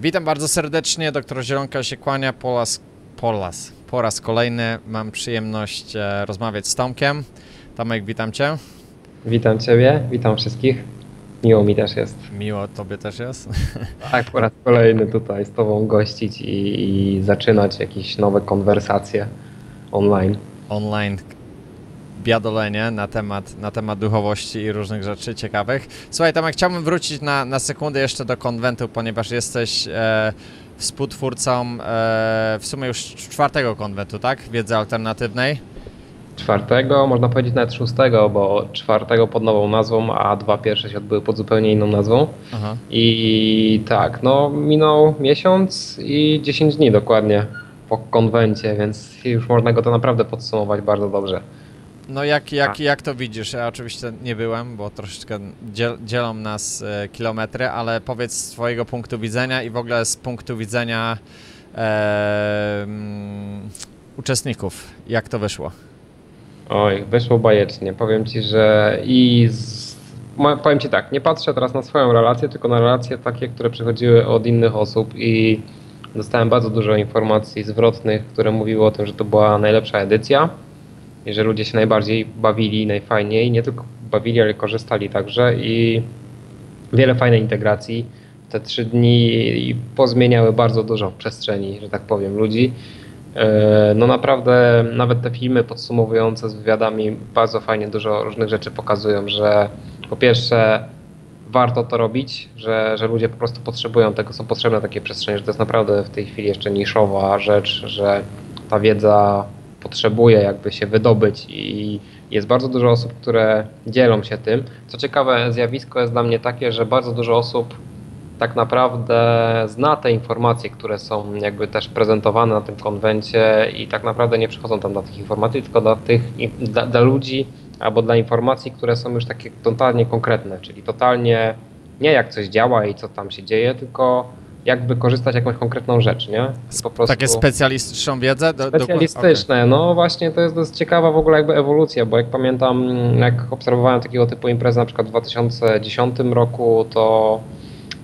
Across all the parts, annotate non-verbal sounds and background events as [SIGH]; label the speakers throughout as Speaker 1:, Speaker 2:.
Speaker 1: Witam bardzo serdecznie, doktor Zielonka się kłania po raz, po raz, po raz kolejny mam przyjemność e, rozmawiać z Tomkiem. Tomek, witam Cię.
Speaker 2: Witam Ciebie, witam wszystkich. Miło mi też jest.
Speaker 1: Miło Tobie też jest.
Speaker 2: Tak, po raz kolejny tutaj z Tobą gościć i, i zaczynać jakieś nowe konwersacje online.
Speaker 1: Online biadolenie na temat, na temat duchowości i różnych rzeczy ciekawych. Słuchaj, Tomek, chciałbym wrócić na, na sekundę jeszcze do konwentu, ponieważ jesteś e, współtwórcą e, w sumie już czwartego konwentu, tak? Wiedzy alternatywnej.
Speaker 2: Czwartego, można powiedzieć nawet szóstego, bo czwartego pod nową nazwą, a dwa pierwsze się odbyły pod zupełnie inną nazwą.
Speaker 1: Aha.
Speaker 2: I tak, no minął miesiąc i 10 dni dokładnie po konwencie, więc już można go to naprawdę podsumować bardzo dobrze.
Speaker 1: No jak, jak, jak to widzisz? Ja oczywiście nie byłem, bo troszeczkę dziel, dzielą nas e, kilometry, ale powiedz z twojego punktu widzenia i w ogóle z punktu widzenia e, mm, uczestników, jak to wyszło?
Speaker 2: Oj, wyszło bajecznie. Powiem ci, że i z... powiem ci tak, nie patrzę teraz na swoją relację, tylko na relacje takie, które przychodziły od innych osób i dostałem bardzo dużo informacji zwrotnych, które mówiły o tym, że to była najlepsza edycja i że ludzie się najbardziej bawili, najfajniej, nie tylko bawili, ale korzystali także i wiele fajnej integracji. Te trzy dni pozmieniały bardzo dużo przestrzeni, że tak powiem, ludzi. E, No naprawdę nawet te filmy podsumowujące z wywiadami bardzo fajnie dużo różnych rzeczy pokazują, że po pierwsze warto to robić, że, że ludzie po prostu potrzebują tego, są potrzebne takie przestrzenie, że to jest naprawdę w tej chwili jeszcze niszowa rzecz, że ta wiedza potrzebuje jakby się wydobyć i jest bardzo dużo osób, które dzielą się tym. Co ciekawe, zjawisko jest dla mnie takie, że bardzo dużo osób tak naprawdę zna te informacje, które są jakby też prezentowane na tym konwencie i tak naprawdę nie przychodzą tam dla tych informacji, tylko dla tych dla, dla ludzi albo dla informacji, które są już takie totalnie konkretne, czyli totalnie nie jak coś działa i co tam się dzieje, tylko jak wykorzystać jakąś konkretną rzecz, nie? I Po prostu
Speaker 1: Takie specjalistyczną wiedzę? Do,
Speaker 2: specjalistyczne. No właśnie, to jest dość ciekawa w ogóle jakby ewolucja, bo jak pamiętam, jak obserwowałem takiego typu imprezy na przykład w 2010 roku, to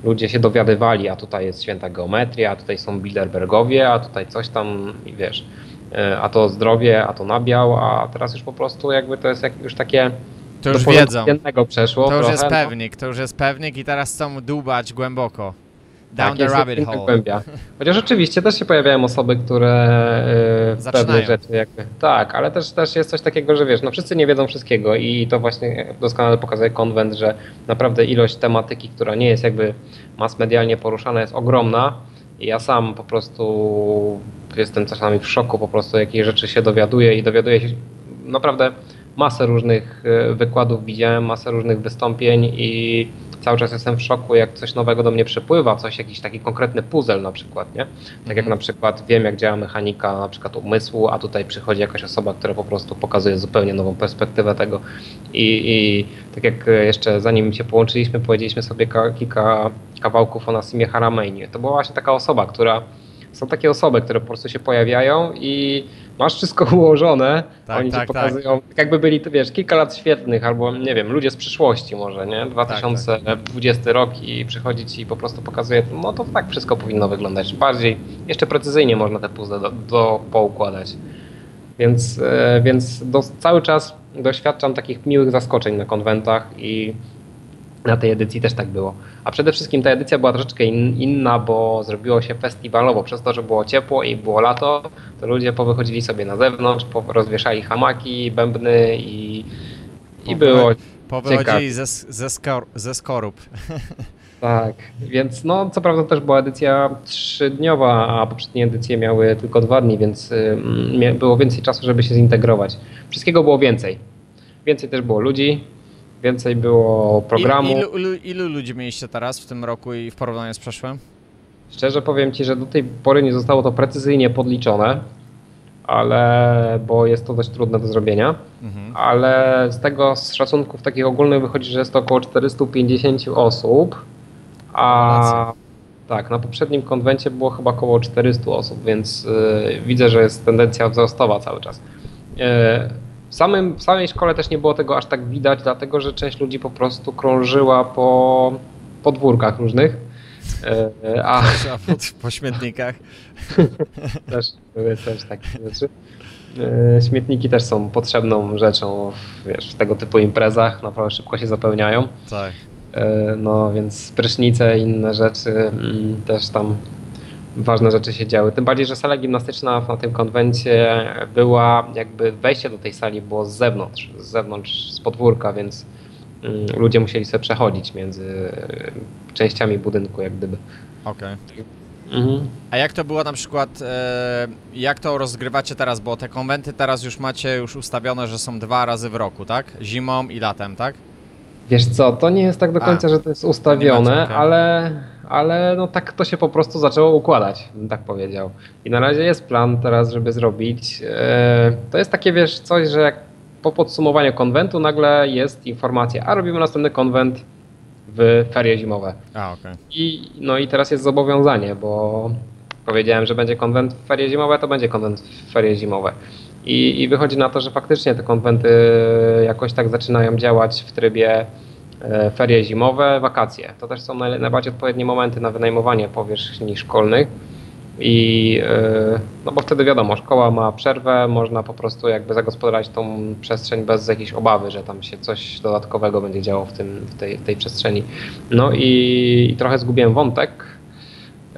Speaker 2: ludzie się dowiadywali, a tutaj jest święta geometria, a tutaj są Bilderbergowie, a tutaj coś tam, i wiesz, e, a to zdrowie, a to nabiał, a teraz już po prostu jakby to jest jak, już takie
Speaker 1: To już wiedzą. To już
Speaker 2: trochę,
Speaker 1: jest
Speaker 2: no.
Speaker 1: pewnik, to już jest pewnik i teraz chcą dłubać głęboko. Down
Speaker 2: Tak,
Speaker 1: the rabbit hole.
Speaker 2: głębia. Chociaż rzeczywiście też się pojawiają osoby, które yy,
Speaker 1: Zaczynają.
Speaker 2: pewnych rzeczy jakby. Tak, ale też, też jest coś takiego, że wiesz, no wszyscy nie wiedzą wszystkiego i to właśnie doskonale pokazuje konwent, że naprawdę ilość tematyki, która nie jest jakby mass medialnie poruszana jest ogromna. I ja sam po prostu jestem czasami w szoku po prostu, jakie rzeczy się dowiaduję i dowiaduję się naprawdę masę różnych e, wykładów widziałem, masę różnych wystąpień i cały czas jestem w szoku, jak coś nowego do mnie przepływa, coś, jakiś taki konkretny puzzle na przykład, nie? Tak jak
Speaker 1: Mhm.
Speaker 2: na przykład wiem, jak działa mechanika na przykład umysłu, a tutaj przychodzi jakaś osoba, która po prostu pokazuje zupełnie nową perspektywę tego i, i tak jak e, jeszcze zanim się połączyliśmy, powiedzieliśmy sobie ka- kilka kawałków o Nassimie Harameinie. To była właśnie taka osoba, która są takie osoby, które po prostu się pojawiają i masz wszystko ułożone,
Speaker 1: Tak,
Speaker 2: oni
Speaker 1: tak,
Speaker 2: ci pokazują, tak jakby byli, to wiesz, kilka lat świetnych, albo nie wiem, ludzie z przyszłości może, nie? 2020 rok i przychodzi ci i po prostu pokazuje, no to tak wszystko powinno wyglądać. Bardziej, jeszcze precyzyjnie można te puzzle do, do poukładać. Więc, e, więc do, cały czas doświadczam takich miłych zaskoczeń na konwentach i na tej edycji też tak było. A przede wszystkim ta edycja była troszeczkę in, inna, bo zrobiło się festiwalowo. Przez to, że było ciepło i było lato, to ludzie powychodzili sobie na zewnątrz, rozwieszali hamaki, bębny i, i było
Speaker 1: Powychodzili ze, ze, skor, ze skorup. [LAUGHS]
Speaker 2: tak. Więc no, co prawda też była edycja trzydniowa, a poprzednie edycje miały tylko dwa dni, więc mia- było więcej czasu, żeby się zintegrować. Wszystkiego było więcej. Więcej też było ludzi, więcej było programu.
Speaker 1: Ilu, ilu, ilu ludzi mieliście teraz w tym roku i w porównaniu z przeszłym?
Speaker 2: Szczerze powiem Ci, że do tej pory nie zostało to precyzyjnie podliczone, ale bo jest to dość trudne do zrobienia.
Speaker 1: Mhm.
Speaker 2: Ale z tego z szacunków takich ogólnych wychodzi, że jest to około 450 osób, a tak, na poprzednim konwencie było chyba około 400 osób, więc y, widzę, że jest tendencja wzrostowa cały czas. Y, w, samym, w samej szkole też nie było tego aż tak widać, dlatego że część ludzi po prostu krążyła po podwórkach różnych E, a
Speaker 1: A po, po śmietnikach. [LAUGHS]
Speaker 2: też były też takie rzeczy. E, Śmietniki też są potrzebną rzeczą w, wiesz, w tego typu imprezach, naprawdę szybko się zapełniają.
Speaker 1: Tak.
Speaker 2: E, No więc prysznice i inne rzeczy mm, też tam ważne rzeczy się działy. Tym bardziej, że sala gimnastyczna na tym konwencie była jakby wejście do tej sali było z zewnątrz, z zewnątrz, z podwórka, więc mm, ludzie musieli sobie przechodzić między e, częściami budynku jak gdyby.
Speaker 1: Okej.
Speaker 2: Mhm.
Speaker 1: A jak to było na przykład, e, jak to rozgrywacie teraz, bo te konwenty teraz już macie już ustawione, że są dwa razy w roku, tak? Zimą i latem, tak?
Speaker 2: Wiesz co, to nie jest tak do
Speaker 1: A,
Speaker 2: końca, że to jest ustawione,
Speaker 1: okej.
Speaker 2: ale, ale no tak to się po prostu zaczęło układać, bym tak powiedział. I na razie jest plan teraz, żeby zrobić. E, to jest takie, wiesz, coś, że jak po podsumowaniu konwentu nagle jest informacja, a robimy następny konwent w ferie zimowe.
Speaker 1: A, okej.
Speaker 2: I, no i teraz jest zobowiązanie, bo powiedziałem, że będzie konwent w ferie zimowe, to będzie konwent w ferie zimowe. I, I wychodzi na to, że faktycznie te konwenty jakoś tak zaczynają działać w trybie e, ferie zimowe, wakacje. To też są naj, najbardziej odpowiednie momenty na wynajmowanie powierzchni szkolnych. I e, no bo wtedy wiadomo, szkoła ma przerwę, można po prostu jakby zagospodarować tą przestrzeń bez jakiejś obawy, że tam się coś dodatkowego będzie działo w, tym, w, tej, w tej przestrzeni. No i, i trochę zgubiłem wątek.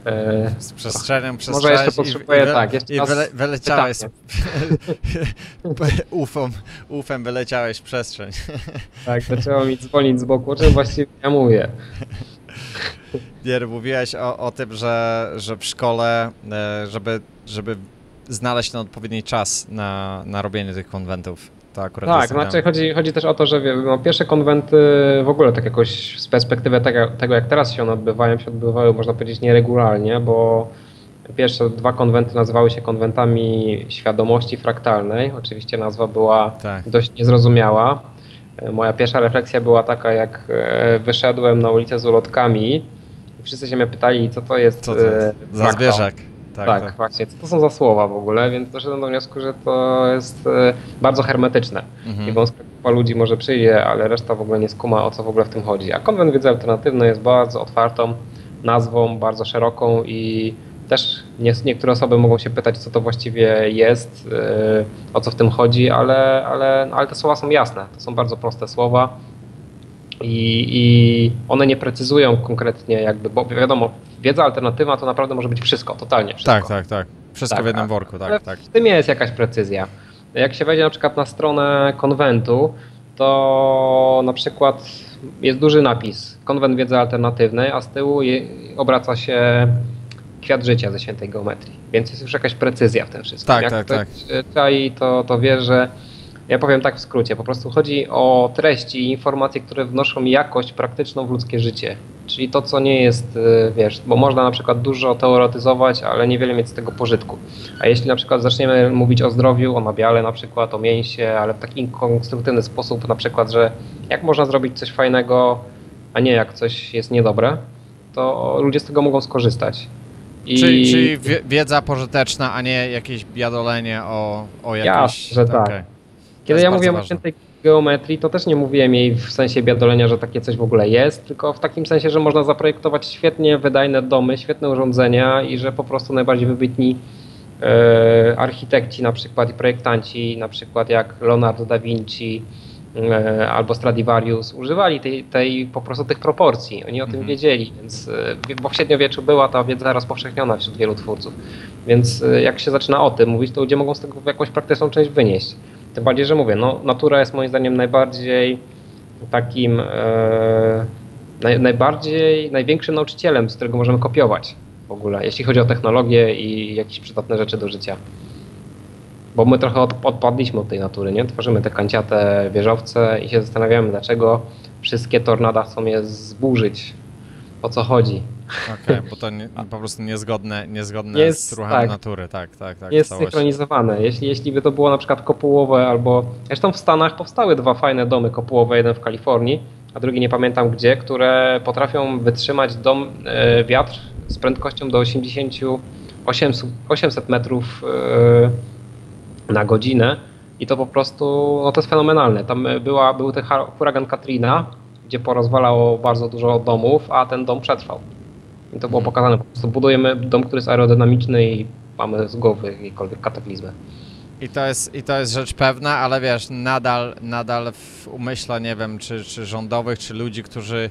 Speaker 2: E,
Speaker 1: Z przestrzenią,
Speaker 2: jeszcze
Speaker 1: przestrzeń
Speaker 2: potrzebuję,
Speaker 1: wy-
Speaker 2: tak, jeszcze
Speaker 1: I wyle, wyleciałeś,
Speaker 2: pytanie. [LAUGHS]
Speaker 1: ufem, wyleciałeś w przestrzeń. [LAUGHS]
Speaker 2: Tak, zaczęło mi dzwonić z boku, o czym właściwie ja mówię. [LAUGHS]
Speaker 1: Nie, mówiłeś o, o tym, że, że w szkole, e, żeby, żeby znaleźć ten odpowiedni czas na, na robienie tych konwentów. To akurat
Speaker 2: Tak,
Speaker 1: doceniam.
Speaker 2: znaczy chodzi, chodzi też o to, że no, pierwsze konwenty w ogóle tak jakoś z perspektywy tego, tego, jak teraz się one odbywają, się odbywały można powiedzieć nieregularnie, bo pierwsze dwa konwenty nazywały się konwentami świadomości fraktalnej. Oczywiście nazwa była
Speaker 1: Tak.
Speaker 2: dość niezrozumiała. Moja pierwsza refleksja była taka, jak e, wyszedłem na ulicę z ulotkami i wszyscy się mnie pytali, co to jest
Speaker 1: Co to jest?
Speaker 2: e,
Speaker 1: Za zwierzak. Tak,
Speaker 2: Tak,
Speaker 1: tak.
Speaker 2: właśnie. Co to są za słowa w ogóle? Więc doszedłem do wniosku, że to jest e, bardzo hermetyczne.
Speaker 1: Mhm.
Speaker 2: I wąska grupa ludzi może przyjdzie, ale reszta w ogóle nie skuma, o co w ogóle w tym chodzi. A konwent wiedzy alternatywnej jest bardzo otwartą nazwą, bardzo szeroką i też nie, niektóre osoby mogą się pytać, co to właściwie jest, e, o co w tym chodzi, ale, ale, ale te słowa są jasne. To są bardzo proste słowa. I, I one nie precyzują konkretnie, jakby, bo wiadomo, wiedza alternatywna to naprawdę może być wszystko, totalnie wszystko.
Speaker 1: tak, tak, tak. Wszystko
Speaker 2: Tak,
Speaker 1: w jednym worku, tak, tak.
Speaker 2: w tym jest jakaś precyzja. Jak się wejdzie na przykład na stronę konwentu, to na przykład jest duży napis Konwent Wiedzy Alternatywnej, a z tyłu je, obraca się kwiat życia ze świętej geometrii. Więc jest już jakaś precyzja w tym wszystkim.
Speaker 1: Tak,
Speaker 2: Jak
Speaker 1: tak,
Speaker 2: ktoś
Speaker 1: tak.
Speaker 2: e, czai, to, to wie, że ja powiem tak w skrócie, po prostu chodzi o treści i informacje, które wnoszą jakość praktyczną w ludzkie życie. Czyli to, co nie jest, y, wiesz, bo można na przykład dużo teoretyzować, ale niewiele mieć z tego pożytku. A jeśli na przykład zaczniemy mówić o zdrowiu, o nabiale na przykład, o mięsie, ale w taki konstruktywny sposób, na przykład, że jak można zrobić coś fajnego, a nie jak coś jest niedobre, to ludzie z tego mogą skorzystać. I
Speaker 1: Czyli, czyli wie- wiedza pożyteczna, a nie jakieś biadolenie o, o jakieś...
Speaker 2: Jasne, że tak. Kiedy ja
Speaker 1: bardzo
Speaker 2: mówiłem o
Speaker 1: ważne.
Speaker 2: świętej geometrii, to też nie mówiłem jej w sensie biadolenia, że takie coś w ogóle jest, tylko w takim sensie, że można zaprojektować świetnie wydajne domy, świetne urządzenia i że po prostu najbardziej wybitni e, architekci na przykład i projektanci, na przykład jak Leonardo da Vinci e, albo Stradivarius używali tej, tej po prostu tych proporcji. Oni o tym
Speaker 1: Mhm.
Speaker 2: wiedzieli, więc e, bo w średniowieczu była ta wiedza rozpowszechniona wśród wielu twórców. Więc e, jak się zaczyna o tym mówić, to ludzie mogą z tego jakąś praktyczną część wynieść. Tym bardziej, że mówię, no, natura jest moim zdaniem najbardziej takim e, naj, najbardziej, największym nauczycielem, z którego możemy kopiować w ogóle, jeśli chodzi o technologię i jakieś przydatne rzeczy do życia. Bo my trochę od, odpadliśmy od tej natury, nie? Tworzymy te kanciate wieżowce i się zastanawiamy, dlaczego wszystkie tornada chcą je zburzyć. O co chodzi?
Speaker 1: Okej, [LAUGHS] bo to nie, po prostu niezgodne, niezgodne
Speaker 2: Jest,
Speaker 1: z ruchem
Speaker 2: tak.
Speaker 1: natury, tak, tak, tak.
Speaker 2: jest synchronizowane. Jeśli, jeśli by to było na przykład kopułowe albo... Zresztą w Stanach powstały dwa fajne domy kopułowe, jeden w Kalifornii, a drugi nie pamiętam gdzie, które potrafią wytrzymać dom, e, wiatr z prędkością do 80, 800, 800 metrów e, na godzinę i to po prostu, no to jest fenomenalne. Tam e, była, był ten huragan Katrina, gdzie porozwalało bardzo dużo domów, a ten dom przetrwał. I to było
Speaker 1: Mhm.
Speaker 2: pokazane. Po prostu budujemy dom, który jest aerodynamiczny i mamy z głowy jakiekolwiek kataklizmy.
Speaker 1: I to, jest, I to jest rzecz pewna, ale wiesz, nadal, nadal w umyśle, nie wiem, czy, czy rządowych, czy ludzi, którzy.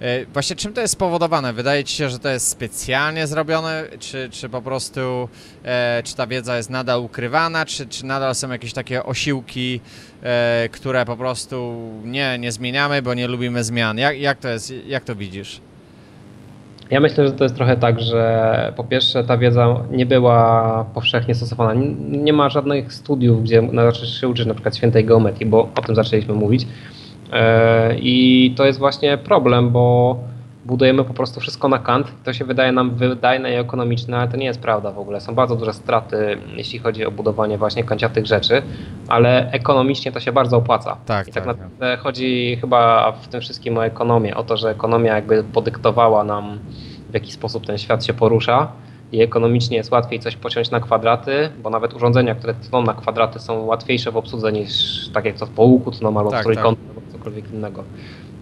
Speaker 1: e, Właśnie czym to jest spowodowane? Wydaje ci się, że to jest specjalnie zrobione, czy, czy po prostu e, czy ta wiedza jest nadal ukrywana, czy, czy nadal są jakieś takie osiłki, e, które po prostu nie, nie zmieniamy, bo nie lubimy zmian. Jak, jak to jest, jak to widzisz?
Speaker 2: Ja myślę, że to jest trochę tak, że po pierwsze ta wiedza nie była powszechnie stosowana. Nie- ma żadnych studiów, gdzie zaczniesz się uczyć na przykład świętej geometrii, bo o tym zaczęliśmy mówić. E, I to jest właśnie problem, bo budujemy po prostu wszystko na kant. To się wydaje nam wydajne i ekonomiczne, ale to nie jest prawda w ogóle. Są bardzo duże straty, jeśli chodzi o budowanie właśnie kanciatych rzeczy, ale ekonomicznie to się bardzo opłaca.
Speaker 1: Tak,
Speaker 2: I tak,
Speaker 1: tak,
Speaker 2: naprawdę chodzi chyba w tym wszystkim o ekonomię, o to, że ekonomia jakby podyktowała nam w jaki sposób ten świat się porusza i ekonomicznie jest łatwiej coś pociąć na kwadraty, bo nawet urządzenia, które tną na kwadraty są łatwiejsze w obsłudze niż tak jak to w połuku tną albo
Speaker 1: Tak,
Speaker 2: w trójkątach albo cokolwiek innego.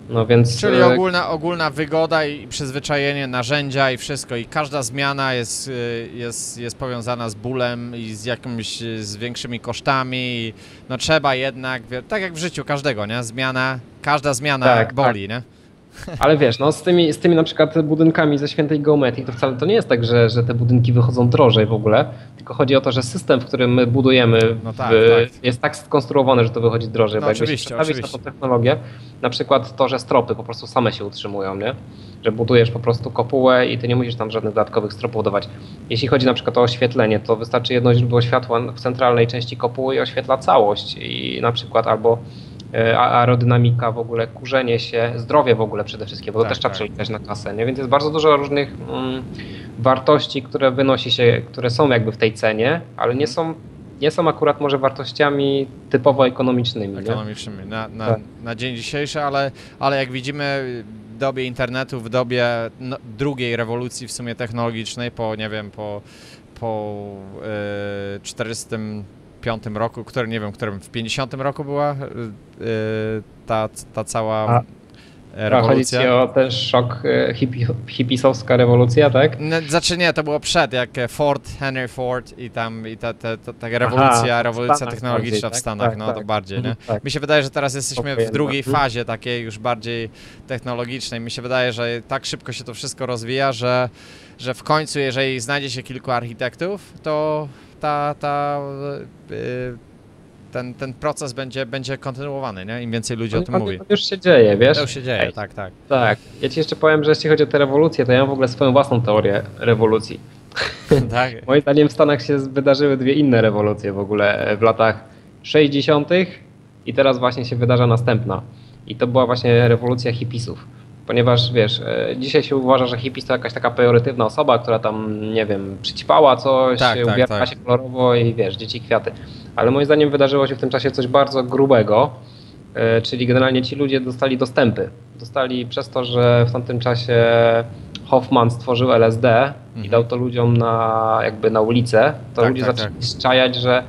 Speaker 2: No więc
Speaker 1: Czyli
Speaker 2: e,
Speaker 1: ogólna, ogólna wygoda i przyzwyczajenie, narzędzia i wszystko. I każda zmiana jest, y, jest, jest powiązana z bólem i z jakimiś y, z większymi kosztami. No trzeba jednak, tak jak w życiu każdego, nie? Zmiana, każda zmiana
Speaker 2: Tak,
Speaker 1: boli, nie?
Speaker 2: Ale wiesz, no z tymi, z tymi na przykład budynkami ze świętej geometrii, to wcale to nie jest tak, że, że te budynki wychodzą drożej w ogóle, tylko chodzi o to, że system, w którym my budujemy,
Speaker 1: No tak,
Speaker 2: w,
Speaker 1: tak.
Speaker 2: jest tak skonstruowany, że to wychodzi drożej.
Speaker 1: No
Speaker 2: bo jakby
Speaker 1: oczywiście,
Speaker 2: się przestawić na tą technologię, na przykład to, że stropy po prostu same się utrzymują, nie? Że budujesz po prostu kopułę i ty nie musisz tam żadnych dodatkowych stropów budować. Jeśli chodzi na przykład o oświetlenie, to wystarczy jedno źródło światła w centralnej części kopuły i oświetla całość. I na przykład albo E, aerodynamika w ogóle, kurzenie się, zdrowie w ogóle przede wszystkim, bo
Speaker 1: tak,
Speaker 2: to też trzeba
Speaker 1: tak.
Speaker 2: przeliczać na kasę, nie? więc jest bardzo dużo różnych mm, wartości, które wynosi się, które są jakby w tej cenie, ale nie mhm. są nie są akurat może wartościami typowo ekonomicznymi.
Speaker 1: Ekonomicznymi na, na,
Speaker 2: tak.
Speaker 1: na, dzień dzisiejszy, ale, ale jak widzimy w dobie internetu, w dobie no, drugiej rewolucji w sumie technologicznej, po nie wiem, po, po e, yy, 400 55 roku, który nie wiem, którym w 50 roku była yy, ta, ta cała
Speaker 2: A, rewolucja. Chodzi o ten szok y, hippie, hipisowska rewolucja, tak?
Speaker 1: No, znaczy nie, to było przed, jak e, Ford, Henry Ford i tam i ta, ta, ta, ta rewolucja,
Speaker 2: Aha,
Speaker 1: rewolucja technologiczna
Speaker 2: bardziej,
Speaker 1: w Stanach,
Speaker 2: tak,
Speaker 1: no
Speaker 2: tak,
Speaker 1: to tak. bardziej, nie?
Speaker 2: Mhm, tak.
Speaker 1: Mi się wydaje, że teraz jesteśmy w drugiej no.
Speaker 2: mhm.
Speaker 1: fazie takiej już bardziej technologicznej. Mi się wydaje, że tak szybko się to wszystko rozwija, że że w końcu, jeżeli znajdzie się kilku architektów, to ta, ta, y, ten, ten proces będzie, będzie kontynuowany, nie? Im więcej ludzi o tym
Speaker 2: On-
Speaker 1: mówi.
Speaker 2: on już się dzieje, wiesz?
Speaker 1: To już się dzieje,
Speaker 2: Ej,
Speaker 1: tak, tak.
Speaker 2: Tak. Ja ci jeszcze powiem, że jeśli chodzi o tę rewolucję, to ja mam w ogóle swoją własną teorię rewolucji. [LAUGHS]
Speaker 1: tak.
Speaker 2: Moim zdaniem w Stanach się wydarzyły dwie inne rewolucje w ogóle e, w latach 60. i teraz właśnie się wydarza następna. I to była właśnie rewolucja hipisów. Ponieważ wiesz, e, dzisiaj się uważa, że hipis to jakaś taka pejoratywna osoba, która tam, nie wiem, przyćpała coś,
Speaker 1: Tak, tak,
Speaker 2: ubierała
Speaker 1: tak.
Speaker 2: się kolorowo i wiesz, dzieci kwiaty. Ale moim zdaniem wydarzyło się w tym czasie coś bardzo grubego, e, czyli generalnie ci ludzie dostali dostępy. Dostali przez to, że w tamtym czasie Hoffman stworzył LSD i
Speaker 1: Mhm.
Speaker 2: dał to ludziom na, jakby na ulicę, to
Speaker 1: Tak,
Speaker 2: ludzie
Speaker 1: tak,
Speaker 2: zaczęli szczajać, że,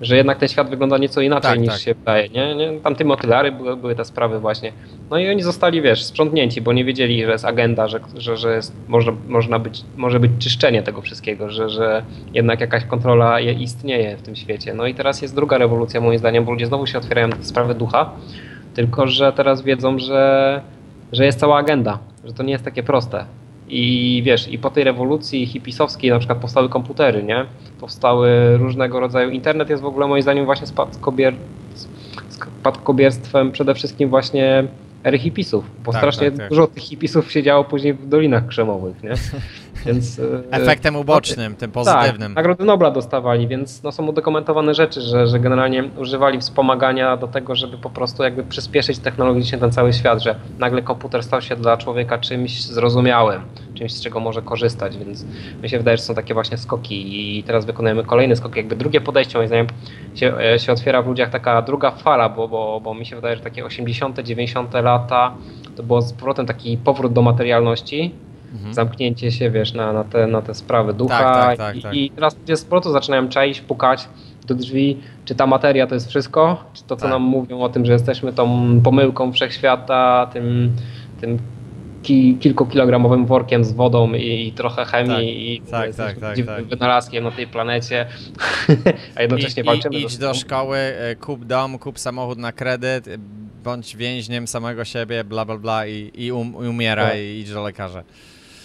Speaker 2: że jednak ten świat wygląda nieco inaczej
Speaker 1: Tak,
Speaker 2: niż
Speaker 1: tak.
Speaker 2: się wydaje. Nie? Nie? Tam te motylary były, były te sprawy właśnie. No i oni zostali, wiesz, sprzątnięci, bo nie wiedzieli, że jest agenda, że, że, że jest, można, można być, może być czyszczenie tego wszystkiego, że, że jednak jakaś kontrola je- istnieje w tym świecie. No i teraz jest druga rewolucja moim zdaniem, bo ludzie znowu się otwierają na te sprawy ducha, tylko że teraz wiedzą, że, że jest cała agenda, że to nie jest takie proste. I wiesz, i po tej rewolucji hipisowskiej na przykład powstały komputery, nie? Powstały różnego rodzaju. Internet jest w ogóle moim zdaniem właśnie spadkobier... spadkobierstwem przede wszystkim właśnie ery hipisów, bo
Speaker 1: Tak,
Speaker 2: strasznie
Speaker 1: tak, tak.
Speaker 2: dużo tych hipisów siedziało później w dolinach krzemowych, nie? [LAUGHS] Więc, e,
Speaker 1: Efektem ubocznym, tym pozytywnym.
Speaker 2: tak, Nagrody Nobla dostawali, więc no, są udokumentowane rzeczy, że, że generalnie używali wspomagania do tego, żeby po prostu jakby przyspieszyć technologicznie ten cały świat, że nagle komputer stał się dla człowieka czymś zrozumiałym, czymś z czego może korzystać, więc mi się wydaje, że są takie właśnie skoki i teraz wykonujemy kolejny skok, jakby drugie podejście moim zdaniem się, e, się otwiera w ludziach taka druga fala, bo, bo, bo mi się wydaje, że takie 80., 90. lata to było z powrotem taki powrót do materialności,
Speaker 1: Mhm.
Speaker 2: zamknięcie się, wiesz, na, na, te, na te sprawy ducha.
Speaker 1: Tak, tak, tak,
Speaker 2: I,
Speaker 1: tak.
Speaker 2: I teraz ludzie z powrotu zaczynają czaić, pukać do drzwi, czy ta materia to jest wszystko, czy to, co
Speaker 1: Tak.
Speaker 2: nam mówią o tym, że jesteśmy tą pomyłką wszechświata, tym, tym ki, kilkukilogramowym workiem z wodą i, i trochę chemii
Speaker 1: Tak,
Speaker 2: i
Speaker 1: tak, tak, tak,
Speaker 2: dziwnym
Speaker 1: tak.
Speaker 2: wynalazkiem na tej planecie, [LAUGHS] a jednocześnie
Speaker 1: I,
Speaker 2: walczymy
Speaker 1: i, idź do szkoły, e, kup dom, kup samochód na kredyt, bądź więźniem samego siebie, bla bla bla i, i, um, i umieraj i idź do lekarza.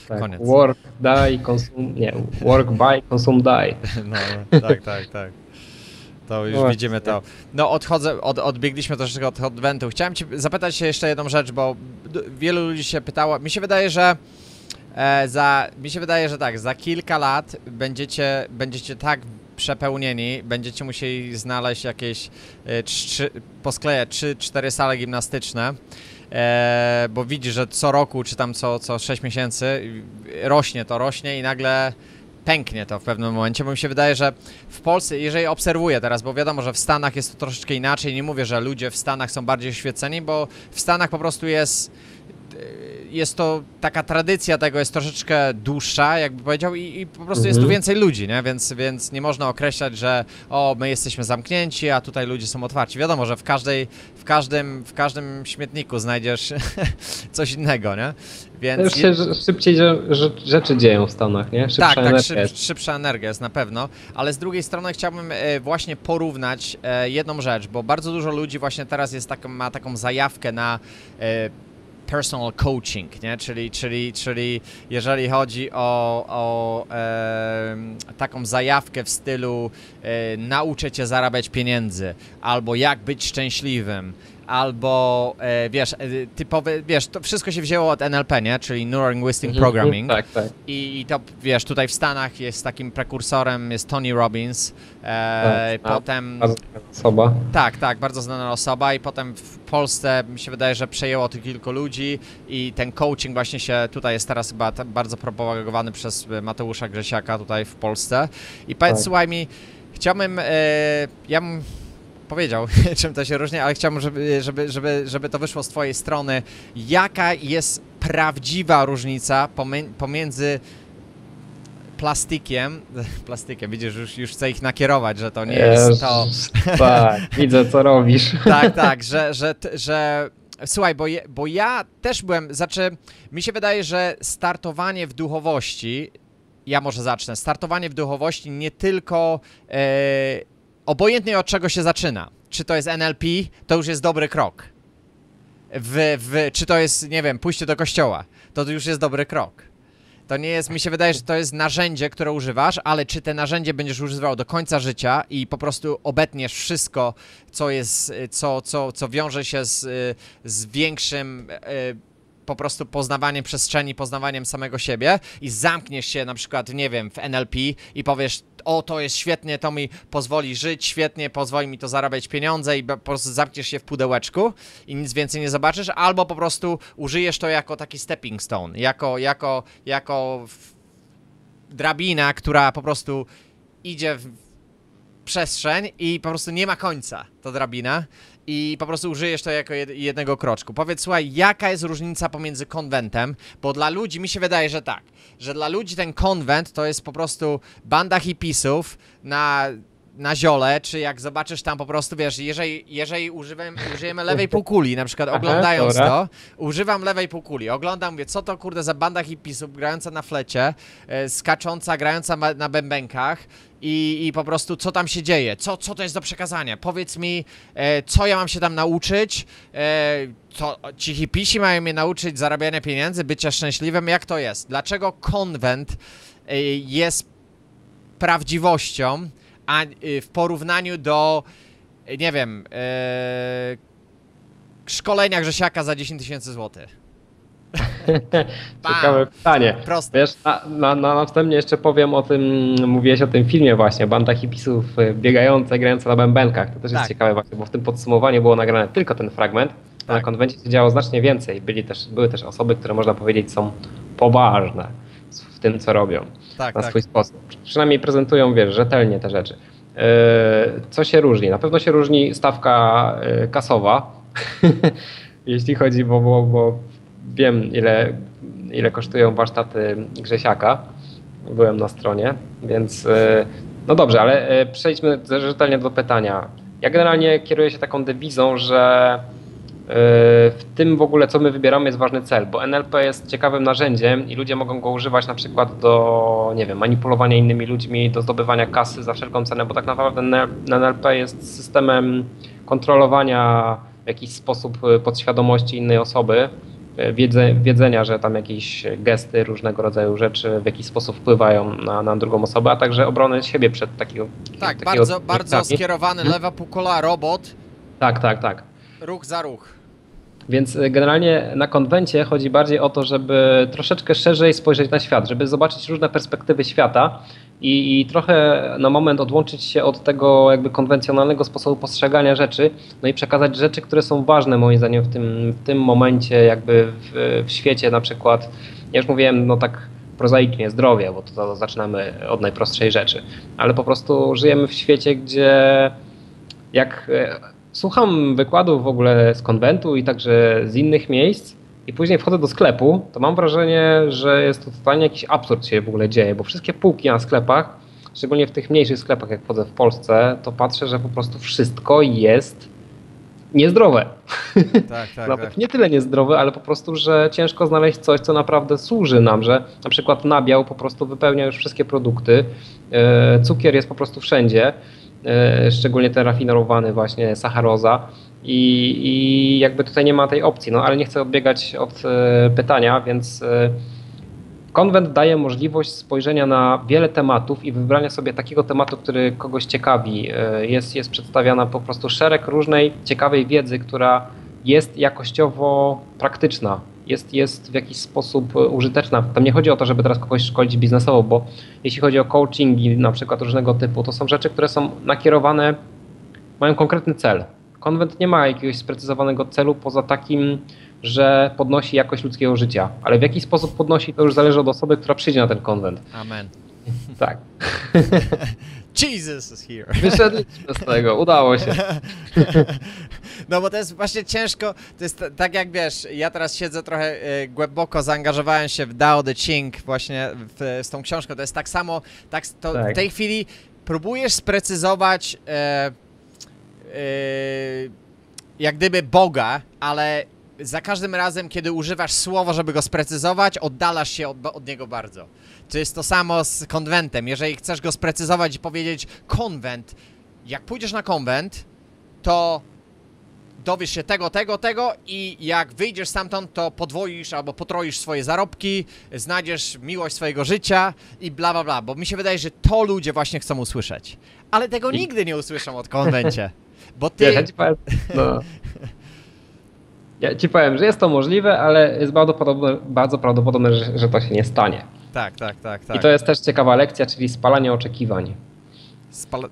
Speaker 2: Tak,
Speaker 1: koniec.
Speaker 2: Work, die, consume, nie, work, buy, consume, die. [LAUGHS]
Speaker 1: No, [LAUGHS] tak, tak, tak. To już
Speaker 2: No
Speaker 1: widzimy to. No odchodzę, od, odbiegliśmy troszeczkę od Adventu. Chciałem cię zapytać się jeszcze jedną rzecz, bo wielu ludzi się pytało. Mi się wydaje, że e, za, mi się wydaje, że tak, za kilka lat będziecie, będziecie tak przepełnieni, będziecie musieli znaleźć jakieś, e, trzy, posklejać 3-4 sale gimnastyczne, e, bo widzisz, że co roku, czy tam co, co 6 miesięcy rośnie to, rośnie i nagle pęknie to w pewnym momencie, bo mi się wydaje, że w Polsce, jeżeli obserwuję teraz, bo wiadomo, że w Stanach jest to troszeczkę inaczej, nie mówię, że ludzie w Stanach są bardziej oświeceni, bo w Stanach po prostu jest jest to taka tradycja tego jest troszeczkę dłuższa, jakby powiedział, i, i po prostu jest tu
Speaker 2: Mhm.
Speaker 1: więcej ludzi, nie? Więc, więc nie można określać, że o, my jesteśmy zamknięci, a tutaj ludzie są otwarci. Wiadomo, że w każdej, w każdym, w każdym śmietniku znajdziesz [LAUGHS] coś innego, nie? Więc
Speaker 2: Już się szybciej rzeczy dzieją w Stanach, nie? Szybsza
Speaker 1: tak, tak,
Speaker 2: energia
Speaker 1: szyb,
Speaker 2: jest.
Speaker 1: szybsza energia jest na pewno, ale z drugiej strony chciałbym e, właśnie porównać e, jedną rzecz, bo bardzo dużo ludzi właśnie teraz jest taką, ma taką zajawkę na e, personal coaching, nie? Czyli, czyli, czyli jeżeli chodzi o, o e, taką zajawkę w stylu e, nauczę cię zarabiać pieniędzy, albo jak być szczęśliwym, albo e, wiesz, e, typowe, wiesz, to wszystko się wzięło od NLP, nie? Czyli Neurolinguistic
Speaker 2: Mhm,
Speaker 1: Programming.
Speaker 2: Tak, tak.
Speaker 1: I, I to wiesz, tutaj w Stanach jest takim prekursorem jest Tony Robbins. E,
Speaker 2: Tak, a-
Speaker 1: potem.
Speaker 2: Bardzo Osoba.
Speaker 1: Tak, tak, bardzo znana osoba i potem w Polsce mi się wydaje, że przejęło to kilku ludzi i ten coaching właśnie się tutaj jest teraz chyba bardzo propagowany przez e, Mateusza Grzesiaka tutaj w Polsce. I powiedz,
Speaker 2: Tak.
Speaker 1: słuchaj mi, chciałbym, e, ja bym powiedział, [LAUGHS] czym to się różni, ale chciałbym, żeby, żeby, żeby, żeby to wyszło z twojej strony. Jaka jest prawdziwa różnica pomiędzy plastikiem, [LAUGHS] plastykiem, widzisz, już, już chcę ich nakierować, że to nie jest to.
Speaker 2: Tak, [LAUGHS] widzę co robisz.
Speaker 1: Tak, tak, że, że, że słuchaj, bo, je, bo ja też byłem, znaczy, mi się wydaje, że startowanie w duchowości, ja może zacznę, startowanie w duchowości nie tylko, e, obojętnie od czego się zaczyna, czy to jest NLP, to już jest dobry krok. W, w, czy to jest, nie wiem, pójście do kościoła, to już jest dobry krok. To nie jest, mi się wydaje, że to jest narzędzie, które używasz, ale czy te narzędzie będziesz używał do końca życia i po prostu obetniesz wszystko, co jest, co, co, co wiąże się z, z większym y, po prostu poznawaniem przestrzeni, poznawaniem samego siebie i zamkniesz się na przykład, nie wiem, w NLP i powiesz, o to jest świetnie, to mi pozwoli żyć, świetnie, pozwoli mi to zarabiać pieniądze i po prostu zamkniesz się w pudełeczku i nic więcej nie zobaczysz, albo po prostu użyjesz to jako taki stepping stone, jako, jako, jako drabina, która po prostu idzie w przestrzeń i po prostu nie ma końca ta drabina i po prostu użyjesz to jako jed jednego kroczku. Powiedz, słuchaj, jaka jest różnica pomiędzy konwentem, bo dla ludzi mi się wydaje, że tak, że dla ludzi ten konwent to jest po prostu banda hipisów na na ziole, czy jak zobaczysz tam po prostu, wiesz, jeżeli, jeżeli używam, użyjemy lewej półkuli, na przykład
Speaker 2: Aha,
Speaker 1: oglądając
Speaker 2: dobra.
Speaker 1: to, używam lewej półkuli, oglądam, mówię, co to kurde za banda hipisów grająca na flecie, e, skacząca, grająca ma, na bębenkach i, i po prostu co tam się dzieje, co, co to jest do przekazania, powiedz mi, e, co ja mam się tam nauczyć, e, co, ci hipisi mają mnie nauczyć zarabiania pieniędzy, bycia szczęśliwym, jak to jest, dlaczego konwent e, jest prawdziwością, a y, w porównaniu do, y, nie wiem, e, szkolenia Grzesiaka za 10 tysięcy złotych. [LAUGHS]
Speaker 2: Ciekawe pytanie.
Speaker 1: Proste.
Speaker 2: Wiesz, na, na, na na wstępnie jeszcze powiem o tym, mówiłeś o tym filmie właśnie, banda hipisów biegające, grające na bębenkach. To też jest
Speaker 1: Tak.
Speaker 2: ciekawe właśnie, bo w tym podsumowaniu było nagrane tylko ten fragment, a na
Speaker 1: Tak.
Speaker 2: konwencie się działo znacznie więcej. Byli też, były też osoby, które można powiedzieć są poważne w tym, co robią
Speaker 1: Tak,
Speaker 2: na
Speaker 1: tak.
Speaker 2: swój sposób. Przynajmniej prezentują, wiesz, rzetelnie te rzeczy. Yy, Co się różni? Na pewno się różni stawka yy, kasowa, [LAUGHS] jeśli chodzi, bo, bo, bo wiem ile, ile kosztują warsztaty Grzesiaka. Byłem na stronie, więc yy, no dobrze, ale przejdźmy rzetelnie do pytania. Ja generalnie kieruję się taką dewizą, że w tym w ogóle, co my wybieramy, jest ważny cel, bo NLP jest ciekawym narzędziem i ludzie mogą go używać na przykład do, nie wiem, manipulowania innymi ludźmi, do zdobywania kasy za wszelką cenę, bo tak naprawdę NLP jest systemem kontrolowania w jakiś sposób podświadomości innej osoby, wiedze, wiedzenia, że tam jakieś gesty, różnego rodzaju rzeczy w jakiś sposób wpływają na, na drugą osobę, a także obronę siebie przed takiego.
Speaker 1: Tak,
Speaker 2: takiego
Speaker 1: bardzo, bardzo skierowany,
Speaker 2: hmm?
Speaker 1: lewa półkola, robot.
Speaker 2: Tak, tak, tak.
Speaker 1: Ruch za ruch.
Speaker 2: Więc y, generalnie na konwencie chodzi bardziej o to, żeby troszeczkę szerzej spojrzeć na świat, żeby zobaczyć różne perspektywy świata i, i, trochę na moment odłączyć się od tego jakby konwencjonalnego sposobu postrzegania rzeczy, no i przekazać rzeczy, które są ważne moim zdaniem w tym, w tym momencie jakby w, w świecie na przykład, ja już mówiłem, no tak prozaicznie, zdrowie, bo to, to zaczynamy od najprostszej rzeczy, ale po prostu żyjemy w świecie, gdzie jak e, słucham wykładów w ogóle z konwentu i także z innych miejsc i później wchodzę do sklepu, to mam wrażenie, że jest to totalnie jakiś absurd się w ogóle dzieje, bo wszystkie półki na sklepach, szczególnie w tych mniejszych sklepach, jak wchodzę w Polsce, to patrzę, że po prostu wszystko jest niezdrowe.
Speaker 1: Tak, tak, [LAUGHS]
Speaker 2: Nawet
Speaker 1: tak.
Speaker 2: nie tyle niezdrowe, ale po prostu, że ciężko znaleźć coś, co naprawdę służy nam, że na przykład nabiał po prostu wypełnia już wszystkie produkty, e, cukier jest po prostu wszędzie, szczególnie ten rafinerowany właśnie sacharoza i, i jakby tutaj nie ma tej opcji, no ale nie chcę odbiegać od e, pytania, więc Konwent daje możliwość spojrzenia na wiele tematów i wybrania sobie takiego tematu, który kogoś ciekawi. Jest, jest przedstawiana po prostu szereg różnej ciekawej wiedzy, która jest jakościowo praktyczna, jest, jest w jakiś sposób użyteczna. Tam nie chodzi o to, żeby teraz kogoś szkolić biznesowo, bo jeśli chodzi o coachingi na przykład różnego typu, to są rzeczy, które są nakierowane, mają konkretny cel. Konwent nie ma jakiegoś sprecyzowanego celu poza takim, że podnosi jakość ludzkiego życia. Ale w jaki sposób podnosi, to już zależy od osoby, która przyjdzie na ten konwent.
Speaker 1: Amen. [LAUGHS]
Speaker 2: Tak. [LAUGHS]
Speaker 1: Jesus is here.
Speaker 2: Wyszedliśmy z tego, udało się. [LAUGHS]
Speaker 1: No bo to jest właśnie ciężko, to jest tak jak wiesz, ja teraz siedzę trochę y, głęboko, zaangażowałem się w Dao De Ching właśnie w, z tą książką, to jest tak samo, tak, to
Speaker 2: Tak.
Speaker 1: w tej chwili próbujesz sprecyzować e, e, jak gdyby Boga, ale za każdym razem, kiedy używasz słowo, żeby go sprecyzować, oddalasz się od, od niego bardzo. To jest to samo z konwentem. Jeżeli chcesz go sprecyzować i powiedzieć konwent, jak pójdziesz na konwent, to dowiesz się tego, tego, tego i jak wyjdziesz stamtąd, to podwoisz albo potroisz swoje zarobki, znajdziesz miłość swojego życia i bla, bla, bla, bo mi się wydaje, że to ludzie właśnie chcą usłyszeć. Ale tego
Speaker 2: I-
Speaker 1: nigdy nie usłyszą od konwencie, bo
Speaker 2: Wiesz, ja
Speaker 1: ty...
Speaker 2: ci powiem, no. Ja ci powiem, że jest to możliwe, ale jest bardzo prawdopodobne, bardzo prawdopodobne że, że to się nie stanie.
Speaker 1: Tak, tak, tak, tak.
Speaker 2: I to jest też ciekawa lekcja, czyli spalanie oczekiwań.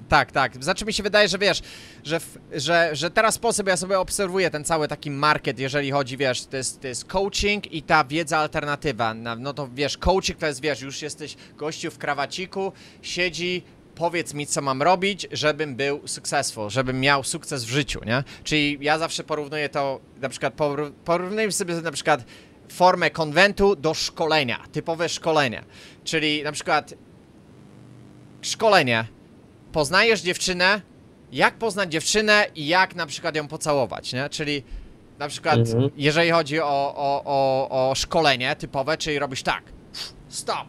Speaker 1: Tak, tak. Znaczy mi się wydaje, że wiesz, że, że, że teraz sposób ja sobie obserwuję ten cały taki market, jeżeli chodzi, wiesz, to jest, to jest coaching i ta wiedza alternatywa. Na- No to wiesz, coaching to jest, wiesz, już jesteś gościu w krawaciku, siedzi, powiedz mi, co mam robić, żebym był successful, żebym miał sukces w życiu, nie? Czyli ja zawsze porównuję to, na przykład poró- porównujmy sobie na przykład formę konwentu do szkolenia, typowe szkolenie. Czyli na przykład szkolenie, poznajesz dziewczynę, jak poznać dziewczynę i jak na przykład ją pocałować, nie? Czyli na przykład,
Speaker 2: Mhm.
Speaker 1: jeżeli chodzi o, o, o, o szkolenie typowe, czyli robisz tak, stop,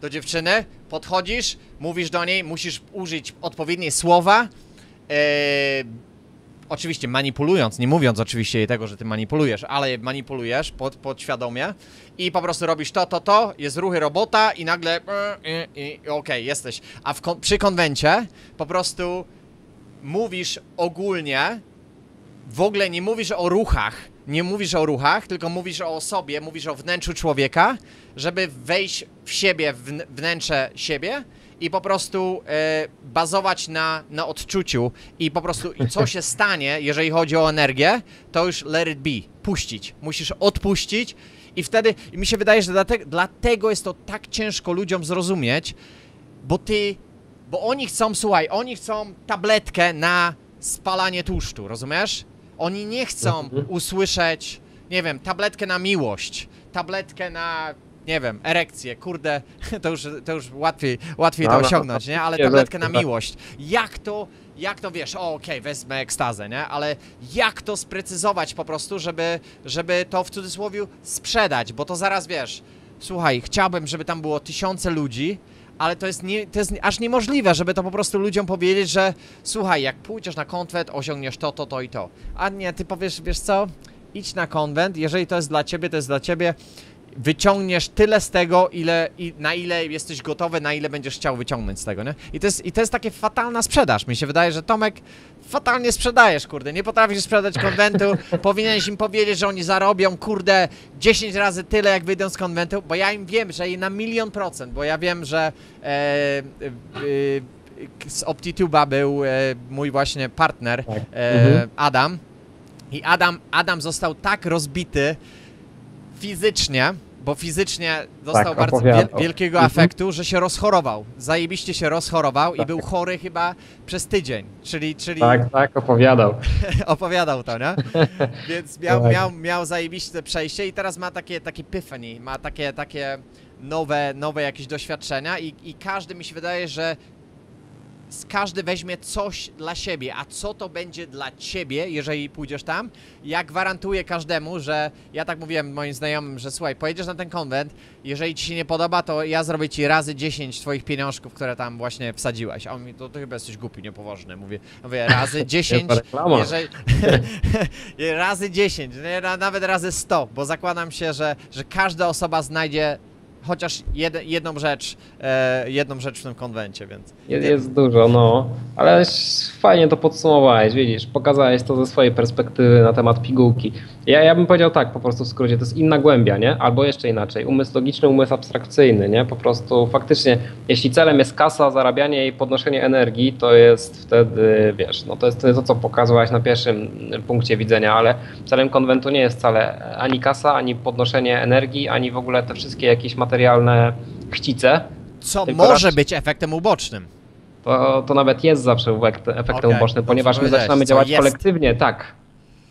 Speaker 1: do dziewczyny, podchodzisz, mówisz do niej, musisz użyć odpowiednie słowa, e, oczywiście manipulując, nie mówiąc oczywiście jej tego, że ty manipulujesz, ale manipulujesz pod, podświadomie i po prostu robisz to, to, to, jest ruchy robota i nagle e, i, i, okej, jesteś. A w, przy konwencie po prostu mówisz ogólnie, w ogóle nie mówisz o ruchach, nie mówisz o ruchach, tylko mówisz o sobie, mówisz o wnętrzu człowieka, żeby wejść w siebie, w wn- wnętrze siebie i po prostu e, bazować na, na odczuciu i po prostu i co się [LAUGHS] stanie, jeżeli chodzi o energię, to już let it be, puścić. Musisz odpuścić i wtedy, i mi się wydaje, że dlatego, dlatego jest to tak ciężko ludziom zrozumieć, bo ty, bo oni chcą, słuchaj, oni chcą tabletkę na spalanie tłuszczu, rozumiesz? Oni nie chcą
Speaker 2: Mhm.
Speaker 1: usłyszeć, nie wiem, tabletkę na miłość, tabletkę na, nie wiem, erekcję, kurde, [LAUGHS] to już, to już łatwiej, łatwiej
Speaker 2: No,
Speaker 1: to
Speaker 2: no,
Speaker 1: osiągnąć, nie? Ale tabletkę na miłość. Jak to, jak to wiesz, o okej, wezmę ekstazę, nie? Ale jak to sprecyzować po prostu, żeby, żeby to w cudzysłowie sprzedać, bo to zaraz wiesz, słuchaj, chciałbym, żeby tam było tysiące ludzi, ale to jest, nie, to jest aż niemożliwe, żeby to po prostu ludziom powiedzieć, że słuchaj, jak pójdziesz na konwent, osiągniesz to, to, to i to. A nie, ty powiesz, wiesz co, idź na konwent, jeżeli to jest dla ciebie, to jest dla ciebie, wyciągniesz tyle z tego, ile, i, na ile jesteś gotowy, na ile będziesz chciał wyciągnąć z tego, nie? I to jest, i to jest takie fatalna sprzedaż. Mi się wydaje, że Tomek fatalnie sprzedajesz, kurde. Nie potrafisz sprzedać konwentu. [LAUGHS] Powinieneś im powiedzieć, że oni zarobią, kurde, 10 razy tyle, jak wyjdą z konwentu, bo ja im wiem, że na milion procent, bo ja wiem, że e, e, e, z OptiTube'a był e, mój właśnie partner
Speaker 2: Tak.
Speaker 1: e,
Speaker 2: Mhm.
Speaker 1: Adam. I Adam, Adam został tak rozbity fizycznie, bo fizycznie dostał
Speaker 2: Tak,
Speaker 1: bardzo wiel, wielkiego
Speaker 2: Mhm.
Speaker 1: afektu, że się rozchorował. Zajebiście się rozchorował i
Speaker 2: Tak.
Speaker 1: był chory chyba przez tydzień. Czyli, czyli
Speaker 2: Tak, tak, opowiadał. [LAUGHS]
Speaker 1: opowiadał to, nie? [LAUGHS] Więc miał,
Speaker 2: Tak.
Speaker 1: miał, miał zajebiście przejście i teraz ma takie, takie epiphany, ma takie, takie nowe, nowe jakieś doświadczenia i, i każdy mi się wydaje, że każdy weźmie coś dla siebie, a co to będzie dla ciebie, jeżeli pójdziesz tam? Ja gwarantuję każdemu, że ja tak mówiłem moim znajomym, że słuchaj, pojedziesz na ten konwent, jeżeli ci się nie podoba, to ja zrobię ci razy 10 twoich pieniążków, które tam właśnie wsadziłeś. A on mi, to ty chyba jesteś głupi, niepoważny. Mówię, mówię razy [LAUGHS] 10,
Speaker 2: Niezła reklama.
Speaker 1: jeżeli, [LAUGHS] razy 10, nie, na- nawet razy 100, bo zakładam się, że, że każda osoba znajdzie chociaż jed, jedną rzecz, e, jedną rzecz w tym konwencie, więc...
Speaker 2: Jest, jest dużo, no. Ale fajnie to podsumowałeś, widzisz, pokazałeś to ze swojej perspektywy na temat pigułki. Ja, ja bym powiedział tak, po prostu w skrócie, to jest inna głębia, nie? Albo jeszcze inaczej, umysł logiczny, umysł abstrakcyjny, nie? Po prostu faktycznie, jeśli celem jest kasa, zarabianie i podnoszenie energii, to jest wtedy, wiesz, no to jest to, co pokazywałeś na pierwszym punkcie widzenia, ale celem konwentu nie jest wcale ani kasa, ani podnoszenie energii, ani w ogóle te wszystkie jakieś materialne chcice,
Speaker 1: Co może
Speaker 2: raczej-
Speaker 1: być efektem ubocznym.
Speaker 2: to, to nawet jest zawsze efekt, efektem
Speaker 1: Okej,
Speaker 2: ubocznym, ponieważ my zaczynamy działać
Speaker 1: jest.
Speaker 2: kolektywnie, tak.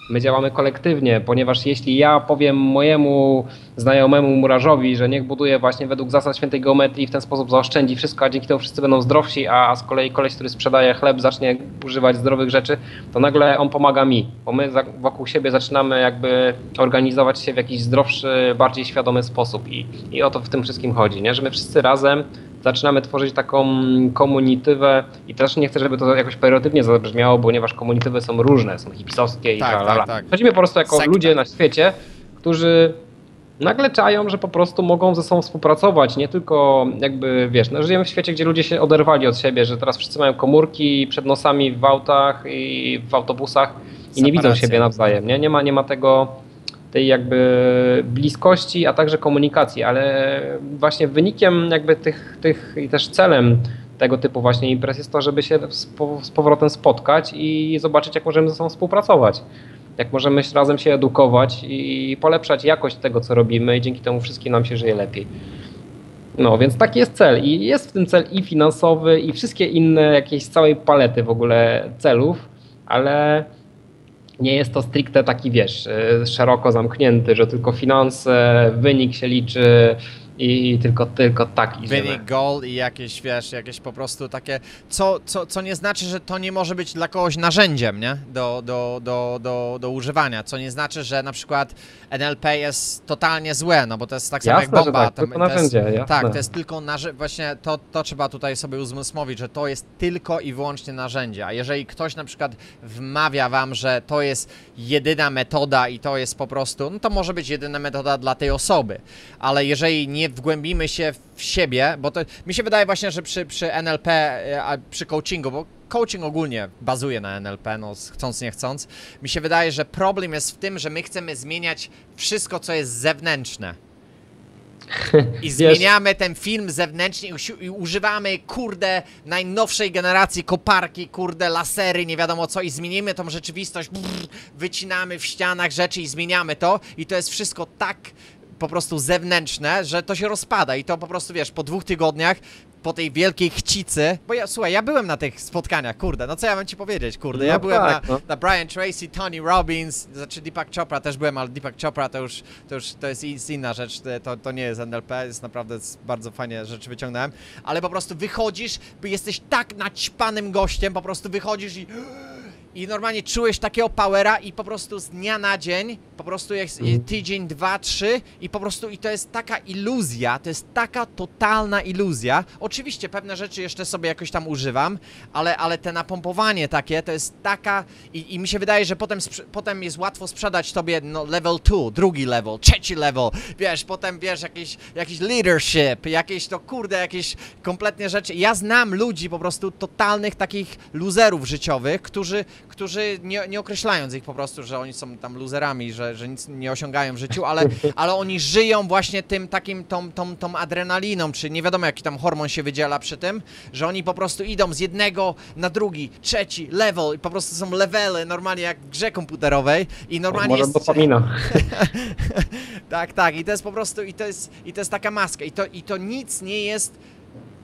Speaker 2: My działamy kolektywnie, ponieważ jeśli ja powiem mojemu znajomemu murarzowi, że niech buduje właśnie według zasad świętej geometrii w ten sposób zaoszczędzi wszystko, a dzięki temu wszyscy będą zdrowsi, a, z kolei koleś, który sprzedaje chleb, zacznie używać zdrowych rzeczy, to nagle on pomaga mi, bo my wokół siebie zaczynamy jakby organizować się w jakiś zdrowszy, bardziej świadomy sposób i, i o to w tym wszystkim chodzi, nie? że my wszyscy razem zaczynamy tworzyć taką komunitywę i też nie chcę, żeby to jakoś pejoratywnie zabrzmiało, ponieważ komunitywy są różne, są hipisowskie i
Speaker 1: Tak,
Speaker 2: tak,
Speaker 1: tak, tak.
Speaker 2: Chodzimy po prostu jako
Speaker 1: Sekta.
Speaker 2: ludzie na świecie, którzy nagle czają, że po prostu mogą ze sobą współpracować, nie tylko jakby, wiesz, no, żyjemy w świecie, gdzie ludzie się oderwali od siebie, że teraz wszyscy mają komórki przed nosami w autach i w autobusach i nie widzą
Speaker 1: Separacja.
Speaker 2: siebie nawzajem, nie? Nie ma, nie ma tego tej jakby bliskości, a także komunikacji, ale właśnie wynikiem jakby tych, tych i też celem tego typu właśnie imprez jest to, żeby się z, po, z powrotem spotkać i zobaczyć, jak możemy ze sobą współpracować. Jak możemy razem się edukować i polepszać jakość tego, co robimy i dzięki temu wszystkim nam się żyje lepiej. No, więc taki jest cel i jest w tym cel i finansowy i wszystkie inne jakieś z całej palety w ogóle celów, ale nie jest to stricte taki, wiesz, y, szeroko zamknięty, że tylko finanse, wynik się liczy i tylko, tylko tak idziemy.
Speaker 1: Wynik, goal i jakieś, wiesz, jakieś po prostu takie, co, co, co nie znaczy, że to nie może być dla kogoś narzędziem, nie? Do, do, do, do, do używania, co nie znaczy, że na przykład NLP jest totalnie złe, no bo to jest tak samo jak bomba.
Speaker 2: tak,
Speaker 1: to-
Speaker 2: tylko
Speaker 1: to jest,
Speaker 2: narzędzie,
Speaker 1: tak, to jest tylko narzędzie, właśnie to, to trzeba tutaj sobie uzmysłowić, że to jest tylko i wyłącznie narzędzie, a jeżeli ktoś na przykład wmawia wam, że to jest jedyna metoda i to jest po prostu, no to może być jedyna metoda dla tej osoby, ale jeżeli nie wgłębimy się w siebie, bo to mi się wydaje właśnie, że przy, przy NLP, e, a przy coachingu, bo coaching ogólnie bazuje na NLP, no chcąc nie chcąc, mi się wydaje, że problem jest w tym, że my chcemy zmieniać wszystko, co jest zewnętrzne. [LAUGHS] I zmieniamy ten film zewnętrznie i używamy, kurde, najnowszej generacji koparki, kurde, lasery, nie wiadomo co i zmienimy tą rzeczywistość, brrr, wycinamy w ścianach rzeczy i zmieniamy to. I to jest wszystko tak po prostu zewnętrzne, że to się rozpada i to po prostu, wiesz, po dwóch tygodniach po tej wielkiej chcicy, bo ja, słuchaj, ja byłem na tych spotkaniach, kurde, no co ja mam ci powiedzieć, kurde, ja
Speaker 2: No
Speaker 1: byłem
Speaker 2: tak,
Speaker 1: na,
Speaker 2: no.
Speaker 1: na Brian Tracy, Tony Robbins, znaczy Deepak Chopra też byłem, ale Deepak Chopra to już, to już, to jest inna rzecz, to, to nie jest NLP, jest naprawdę bardzo fajnie rzeczy wyciągnąłem, ale po prostu wychodzisz, jesteś tak naćpanym gościem, po prostu wychodzisz i i normalnie czułeś takiego powera i po prostu z dnia na dzień, po prostu jak z-
Speaker 2: Mhm.
Speaker 1: tydzień, dwa, trzy i po prostu i to jest taka iluzja, to jest taka totalna iluzja. Oczywiście pewne rzeczy jeszcze sobie jakoś tam używam, ale, ale te napompowanie takie to jest taka i, i mi się wydaje, że potem, potem jest łatwo sprzedać tobie no, level 2, drugi level, trzeci level, wiesz, potem wiesz, jakiś, jakiś leadership, jakieś to kurde, jakieś kompletnie rzeczy. Ja znam ludzi po prostu totalnych takich luzerów życiowych, którzy, którzy nie, nie określając ich po prostu, że oni są tam luzerami, że, że nic nie osiągają w życiu, ale, [LAUGHS] ale oni żyją właśnie tym takim, tą, tą, tą adrenaliną, czy nie wiadomo jaki tam hormon się wydziela przy tym, że oni po prostu idą z jednego na drugi, trzeci level i po prostu są levely normalnie jak w grze komputerowej i normalnie
Speaker 2: Może
Speaker 1: jest...
Speaker 2: dopamina. [LAUGHS]
Speaker 1: Tak, tak, i to jest po prostu, i to jest, i to jest taka maska, i to, i to nic nie jest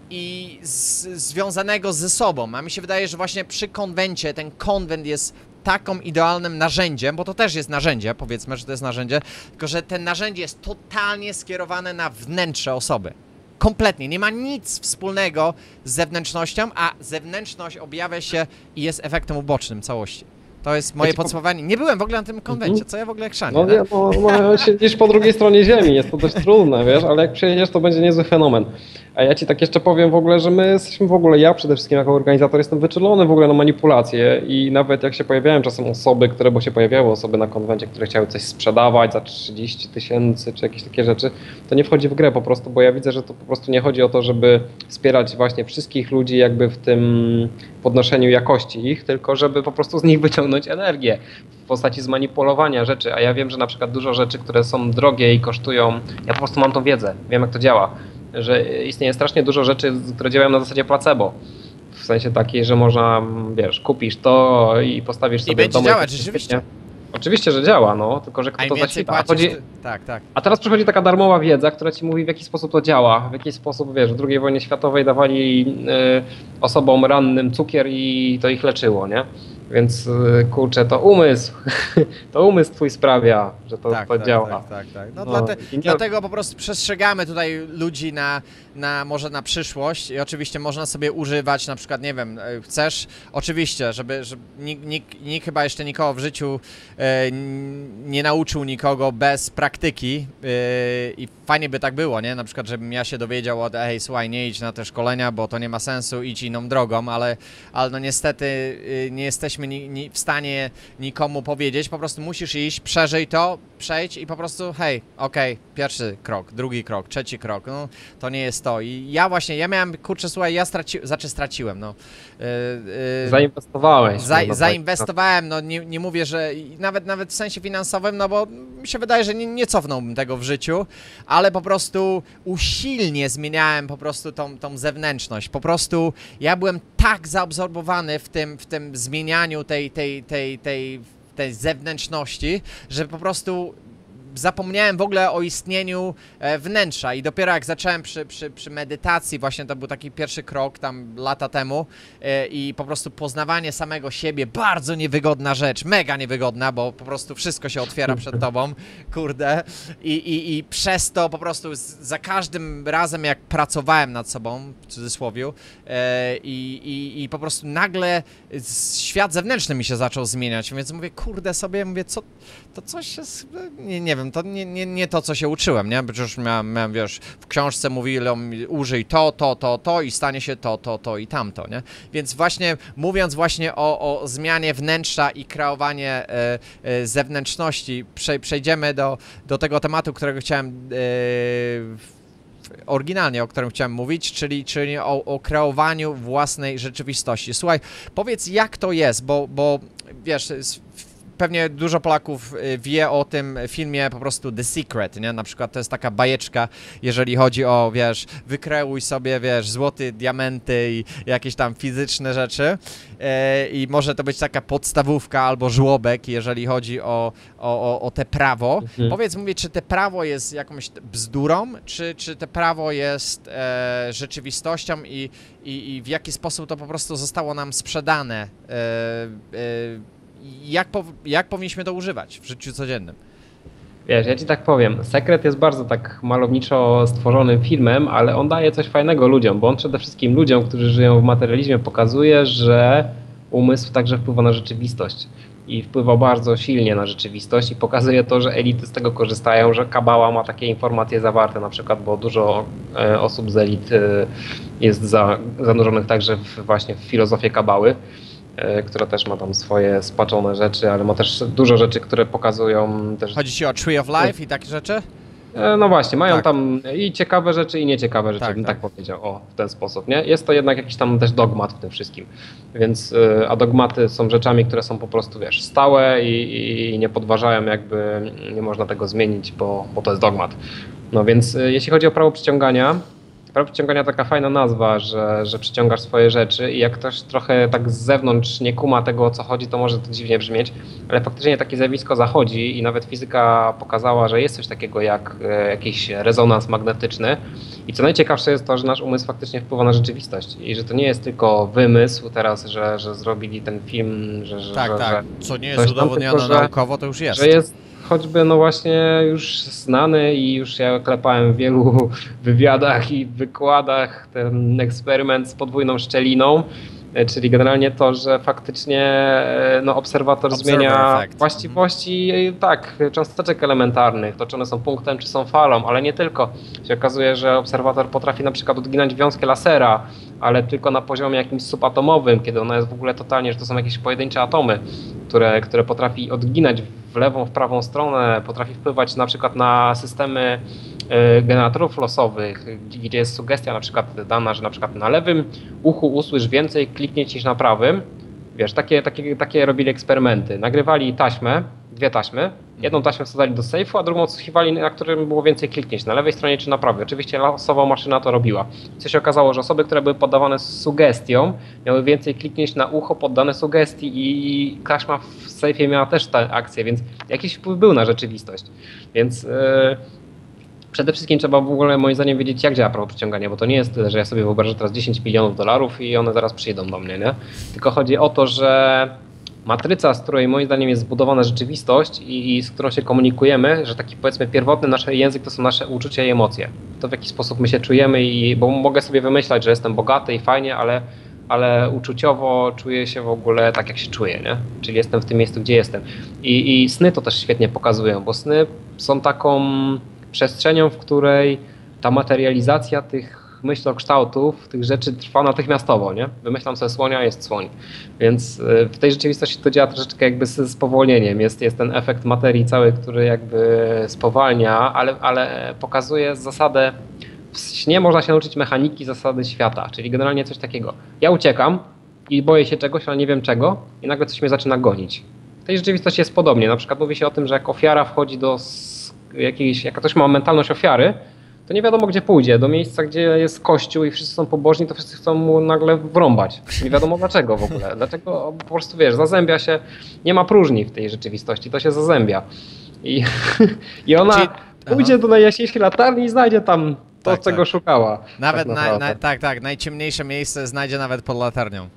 Speaker 1: i z, związanego ze sobą. A mi się wydaje, że właśnie przy konwencie ten konwent jest taką idealnym narzędziem, bo to też jest narzędzie, powiedzmy, że to jest narzędzie, tylko że ten narzędzie jest totalnie skierowane na wnętrze osoby. Kompletnie, nie ma nic wspólnego z zewnętrznością, a zewnętrzność objawia się i jest efektem ubocznym całości. To jest moje
Speaker 2: po-
Speaker 1: podsumowanie. Nie byłem w ogóle na tym konwencie,
Speaker 2: Mhm.
Speaker 1: co ja w ogóle chrzanię.
Speaker 2: No,
Speaker 1: nie,
Speaker 2: no, no siedzisz po drugiej stronie ziemi, jest to dość trudne, wiesz, ale jak przyjedziesz, to będzie niezły fenomen. A ja ci tak jeszcze powiem w ogóle, że my jesteśmy w ogóle, ja przede wszystkim jako organizator jestem wyczulony w ogóle na manipulacje i nawet jak się pojawiają czasem osoby, które, bo się pojawiały osoby na konwencie, które chciały coś sprzedawać za 30 tysięcy czy jakieś takie rzeczy, to nie wchodzi w grę po prostu, bo ja widzę, że to po prostu nie chodzi o to, żeby wspierać właśnie wszystkich ludzi jakby w tym podnoszeniu jakości ich, tylko żeby po prostu z nich wyciągnąć energię w postaci zmanipulowania rzeczy, a ja wiem, że na przykład dużo rzeczy, które są drogie i kosztują, ja po prostu mam tą wiedzę, wiem jak to działa, że istnieje strasznie dużo rzeczy, które działają na zasadzie placebo. W sensie takiej, że można, wiesz, kupisz to i postawisz sobie w
Speaker 1: będzie
Speaker 2: domu.
Speaker 1: działać,
Speaker 2: i-
Speaker 1: rzeczywiście.
Speaker 2: Oczywiście, że działa, no, tylko że kto to zasila. A, chodzi,
Speaker 1: ty... tak, tak.
Speaker 2: a teraz przychodzi taka darmowa wiedza, która ci mówi, w jaki sposób to działa, w jaki sposób, wiesz, w II wojnie światowej dawali y, osobom rannym cukier i to ich leczyło, nie? Więc y, kurczę, to umysł, [LAUGHS] to umysł twój sprawia, że to,
Speaker 1: tak,
Speaker 2: to
Speaker 1: tak,
Speaker 2: działa.
Speaker 1: Tak, tak, tak. No,
Speaker 2: No,
Speaker 1: dlate,
Speaker 2: i nie-
Speaker 1: Dlatego po prostu przestrzegamy tutaj ludzi na, na może na przyszłość i oczywiście można sobie używać, na przykład, nie wiem, e, chcesz, oczywiście, żeby, żeby nikt, nikt, nikt chyba jeszcze nikogo w życiu e, nie nauczył nikogo bez praktyki e, i fajnie by tak było, nie? Na przykład, żebym ja się dowiedział od, ej, słuchaj, nie idź na te szkolenia, bo to nie ma sensu, idź inną drogą, ale, ale no niestety y, nie jesteśmy ni, ni w stanie nikomu powiedzieć, po prostu musisz iść, przeżyj to, przejdź i po prostu hej, okej, pierwszy krok, drugi krok, trzeci krok, no to nie jest to. I ja właśnie, ja miałem, kurczę, słuchaj, ja straciłem, znaczy straciłem, no. y, y,
Speaker 2: Zainwestowałeś.
Speaker 1: za,
Speaker 2: no,
Speaker 1: zainwestowałem, no nie, nie mówię, że nawet nawet w sensie finansowym, no bo mi się wydaje, że nie, nie cofnąłbym tego w życiu, ale po prostu usilnie zmieniałem po prostu tą, tą zewnętrzność. Po prostu ja byłem tak zaabsorbowany w tym, w tym zmienianiu tej, tej, tej, tej, tej zewnętrzności, że po prostu zapomniałem w ogóle o istnieniu e, wnętrza. I dopiero jak zacząłem przy, przy, przy medytacji, właśnie to był taki pierwszy krok tam lata temu e, i po prostu poznawanie samego siebie, bardzo niewygodna rzecz, mega niewygodna, bo po prostu wszystko się otwiera przed tobą, kurde, i, i, i przez to po prostu za każdym razem jak pracowałem nad sobą, w cudzysłowie, e, i, i, i po prostu nagle świat zewnętrzny mi się zaczął zmieniać, więc mówię, kurde sobie, mówię, co, to coś jest, nie, nie wiem, to nie, nie, nie to, co się uczyłem, nie? Przecież miałem, miałem, wiesz, w książce mówili, użyj to, to, to, to i stanie się to, to, to i tamto, nie? Więc właśnie mówiąc właśnie o, o zmianie wnętrza i kreowanie e, e, zewnętrzności, prze, przejdziemy do, do tego tematu, którego chciałem e, oryginalnie, o którym chciałem mówić, czyli, czyli o, o kreowaniu własnej rzeczywistości. Słuchaj, powiedz jak to jest, bo, bo wiesz, pewnie dużo Polaków y, wie o tym filmie po prostu The Secret, nie? Na przykład to jest taka bajeczka, jeżeli chodzi o, wiesz, wykreuj sobie, wiesz, złoty, diamenty i jakieś tam fizyczne rzeczy e, i może to być taka podstawówka albo żłobek, jeżeli chodzi o, o, o, o te prawo.
Speaker 2: Mhm.
Speaker 1: Powiedz mi, czy te prawo jest jakąś bzdurą, czy, czy te prawo jest e, rzeczywistością i, i, i w jaki sposób to po prostu zostało nam sprzedane? E, e, jak, pow- jak powinniśmy to używać w życiu codziennym?
Speaker 2: Wiesz, ja ci tak powiem, Sekret jest bardzo tak malowniczo stworzonym filmem, ale on daje coś fajnego ludziom, bo on przede wszystkim ludziom, którzy żyją w materializmie, pokazuje, że umysł także wpływa na rzeczywistość. I wpływa bardzo silnie na rzeczywistość i pokazuje to, że elity z tego korzystają, że Kabała ma takie informacje zawarte na przykład, bo dużo e, osób z elit e, jest za, zanurzonych także w, właśnie w filozofię Kabały która też ma tam swoje spaczone rzeczy, ale ma też dużo rzeczy, które pokazują też
Speaker 1: Chodzi ci o Tree of Life i takie rzeczy?
Speaker 2: E, No właśnie, mają
Speaker 1: Tak.
Speaker 2: tam i ciekawe rzeczy, i nieciekawe rzeczy,
Speaker 1: Tak,
Speaker 2: bym
Speaker 1: tak.
Speaker 2: tak. powiedział, o, w ten sposób, nie? Jest to jednak jakiś tam też dogmat w tym wszystkim, więc, e, a dogmaty są rzeczami, które są po prostu, wiesz, stałe i, i nie podważają jakby, nie można tego zmienić, bo, bo to jest dogmat. No więc e, jeśli chodzi o prawo przyciągania, prawo przyciągania taka fajna nazwa, że, że przyciągasz swoje rzeczy i jak ktoś trochę tak z zewnątrz nie kuma tego, o co chodzi, to może to dziwnie brzmieć, ale faktycznie takie zjawisko zachodzi i nawet fizyka pokazała, że jest coś takiego jak e, jakiś rezonans magnetyczny. I co najciekawsze jest to, że nasz umysł faktycznie wpływa na rzeczywistość i że to nie jest tylko wymysł teraz, że, że zrobili ten film, że, że,
Speaker 1: Tak,
Speaker 2: że,
Speaker 1: tak. Co nie jest udowodnione naukowo, to już jest.
Speaker 2: że jest choćby no właśnie już znany i już ja klepałem w wielu [LAUGHS] wywiadach i wykładach ten eksperyment z podwójną szczeliną, czyli generalnie to, że faktycznie e, no, obserwator
Speaker 1: Observer
Speaker 2: zmienia
Speaker 1: effect.
Speaker 2: właściwości e, tak, cząsteczek elementarnych, to czy one są punktem, czy są falą, ale nie tylko. Się okazuje, że obserwator potrafi na przykład odginać wiązkę lasera, ale tylko na poziomie jakimś subatomowym, kiedy ona jest w ogóle totalnie, że to są jakieś pojedyncze atomy, które, które potrafi odginać w lewą, w prawą stronę, potrafi wpływać na przykład na systemy e, generatorów losowych, gdzie jest sugestia na przykład dana, że na przykład na lewym uchu usłysz więcej kliknięć niż na prawym. Wiesz, takie, takie, takie robili eksperymenty. Nagrywali taśmę, dwie taśmy, jedną taśmę wsadzali do sejfu, a drugą odsłuchiwali, na którym było więcej kliknięć, na lewej stronie czy na prawej. Oczywiście losowo maszyna to robiła. Co się okazało, że osoby, które były poddawane sugestią, miały więcej kliknięć na ucho poddane sugestii i taśma w sejfie miała też tę akcję, więc jakiś wpływ był na rzeczywistość. Więc yy, przede wszystkim trzeba w ogóle moim zdaniem wiedzieć, jak działa prawo przyciągania, bo to nie jest tyle, że ja sobie wyobrażę teraz 10 milionów dolarów i one zaraz przyjdą do mnie, nie? Tylko chodzi o to, że matryca, z której moim zdaniem jest zbudowana rzeczywistość i, i z którą się komunikujemy, że taki powiedzmy pierwotny nasz język to są nasze uczucia i emocje. To w jaki sposób my się czujemy i bo mogę sobie wymyślać, że jestem bogaty i fajnie, ale ale uczuciowo czuję się w ogóle tak, jak się czuję, nie? Czyli jestem w tym miejscu, gdzie jestem. I, I sny to też świetnie pokazują, bo sny są taką przestrzenią, w której ta materializacja tych myślokształtów, tych rzeczy trwa natychmiastowo, nie? Wymyślam sobie słonia, jest słoń. Więc y, w tej rzeczywistości to działa troszeczkę jakby z spowolnieniem. Jest, jest ten efekt materii cały, który jakby spowalnia, ale, ale pokazuje zasadę w śnie można się nauczyć mechaniki zasady świata, czyli generalnie coś takiego. Ja uciekam i boję się czegoś, ale nie wiem czego i nagle coś mnie zaczyna gonić. W tej rzeczywistości jest podobnie. Na przykład mówi się o tym, że jak ofiara wchodzi do jakiejś, jak ktoś ma mentalność ofiary, to nie wiadomo gdzie pójdzie. Do miejsca, gdzie jest kościół i wszyscy są pobożni, to wszyscy chcą mu nagle wrąbać. Nie wiadomo dlaczego w ogóle. Dlaczego po prostu wiesz, zazębia się, nie ma próżni w tej rzeczywistości, to się zazębia. I, [LAUGHS] i ona
Speaker 1: Czyli-
Speaker 2: pójdzie do najjaśniejszej latarni i znajdzie tam to,
Speaker 1: Tak,
Speaker 2: czego
Speaker 1: tak.
Speaker 2: szukała.
Speaker 1: Nawet
Speaker 2: tak,
Speaker 1: na, na, tak, tak, najciemniejsze miejsce znajdzie nawet pod latarnią.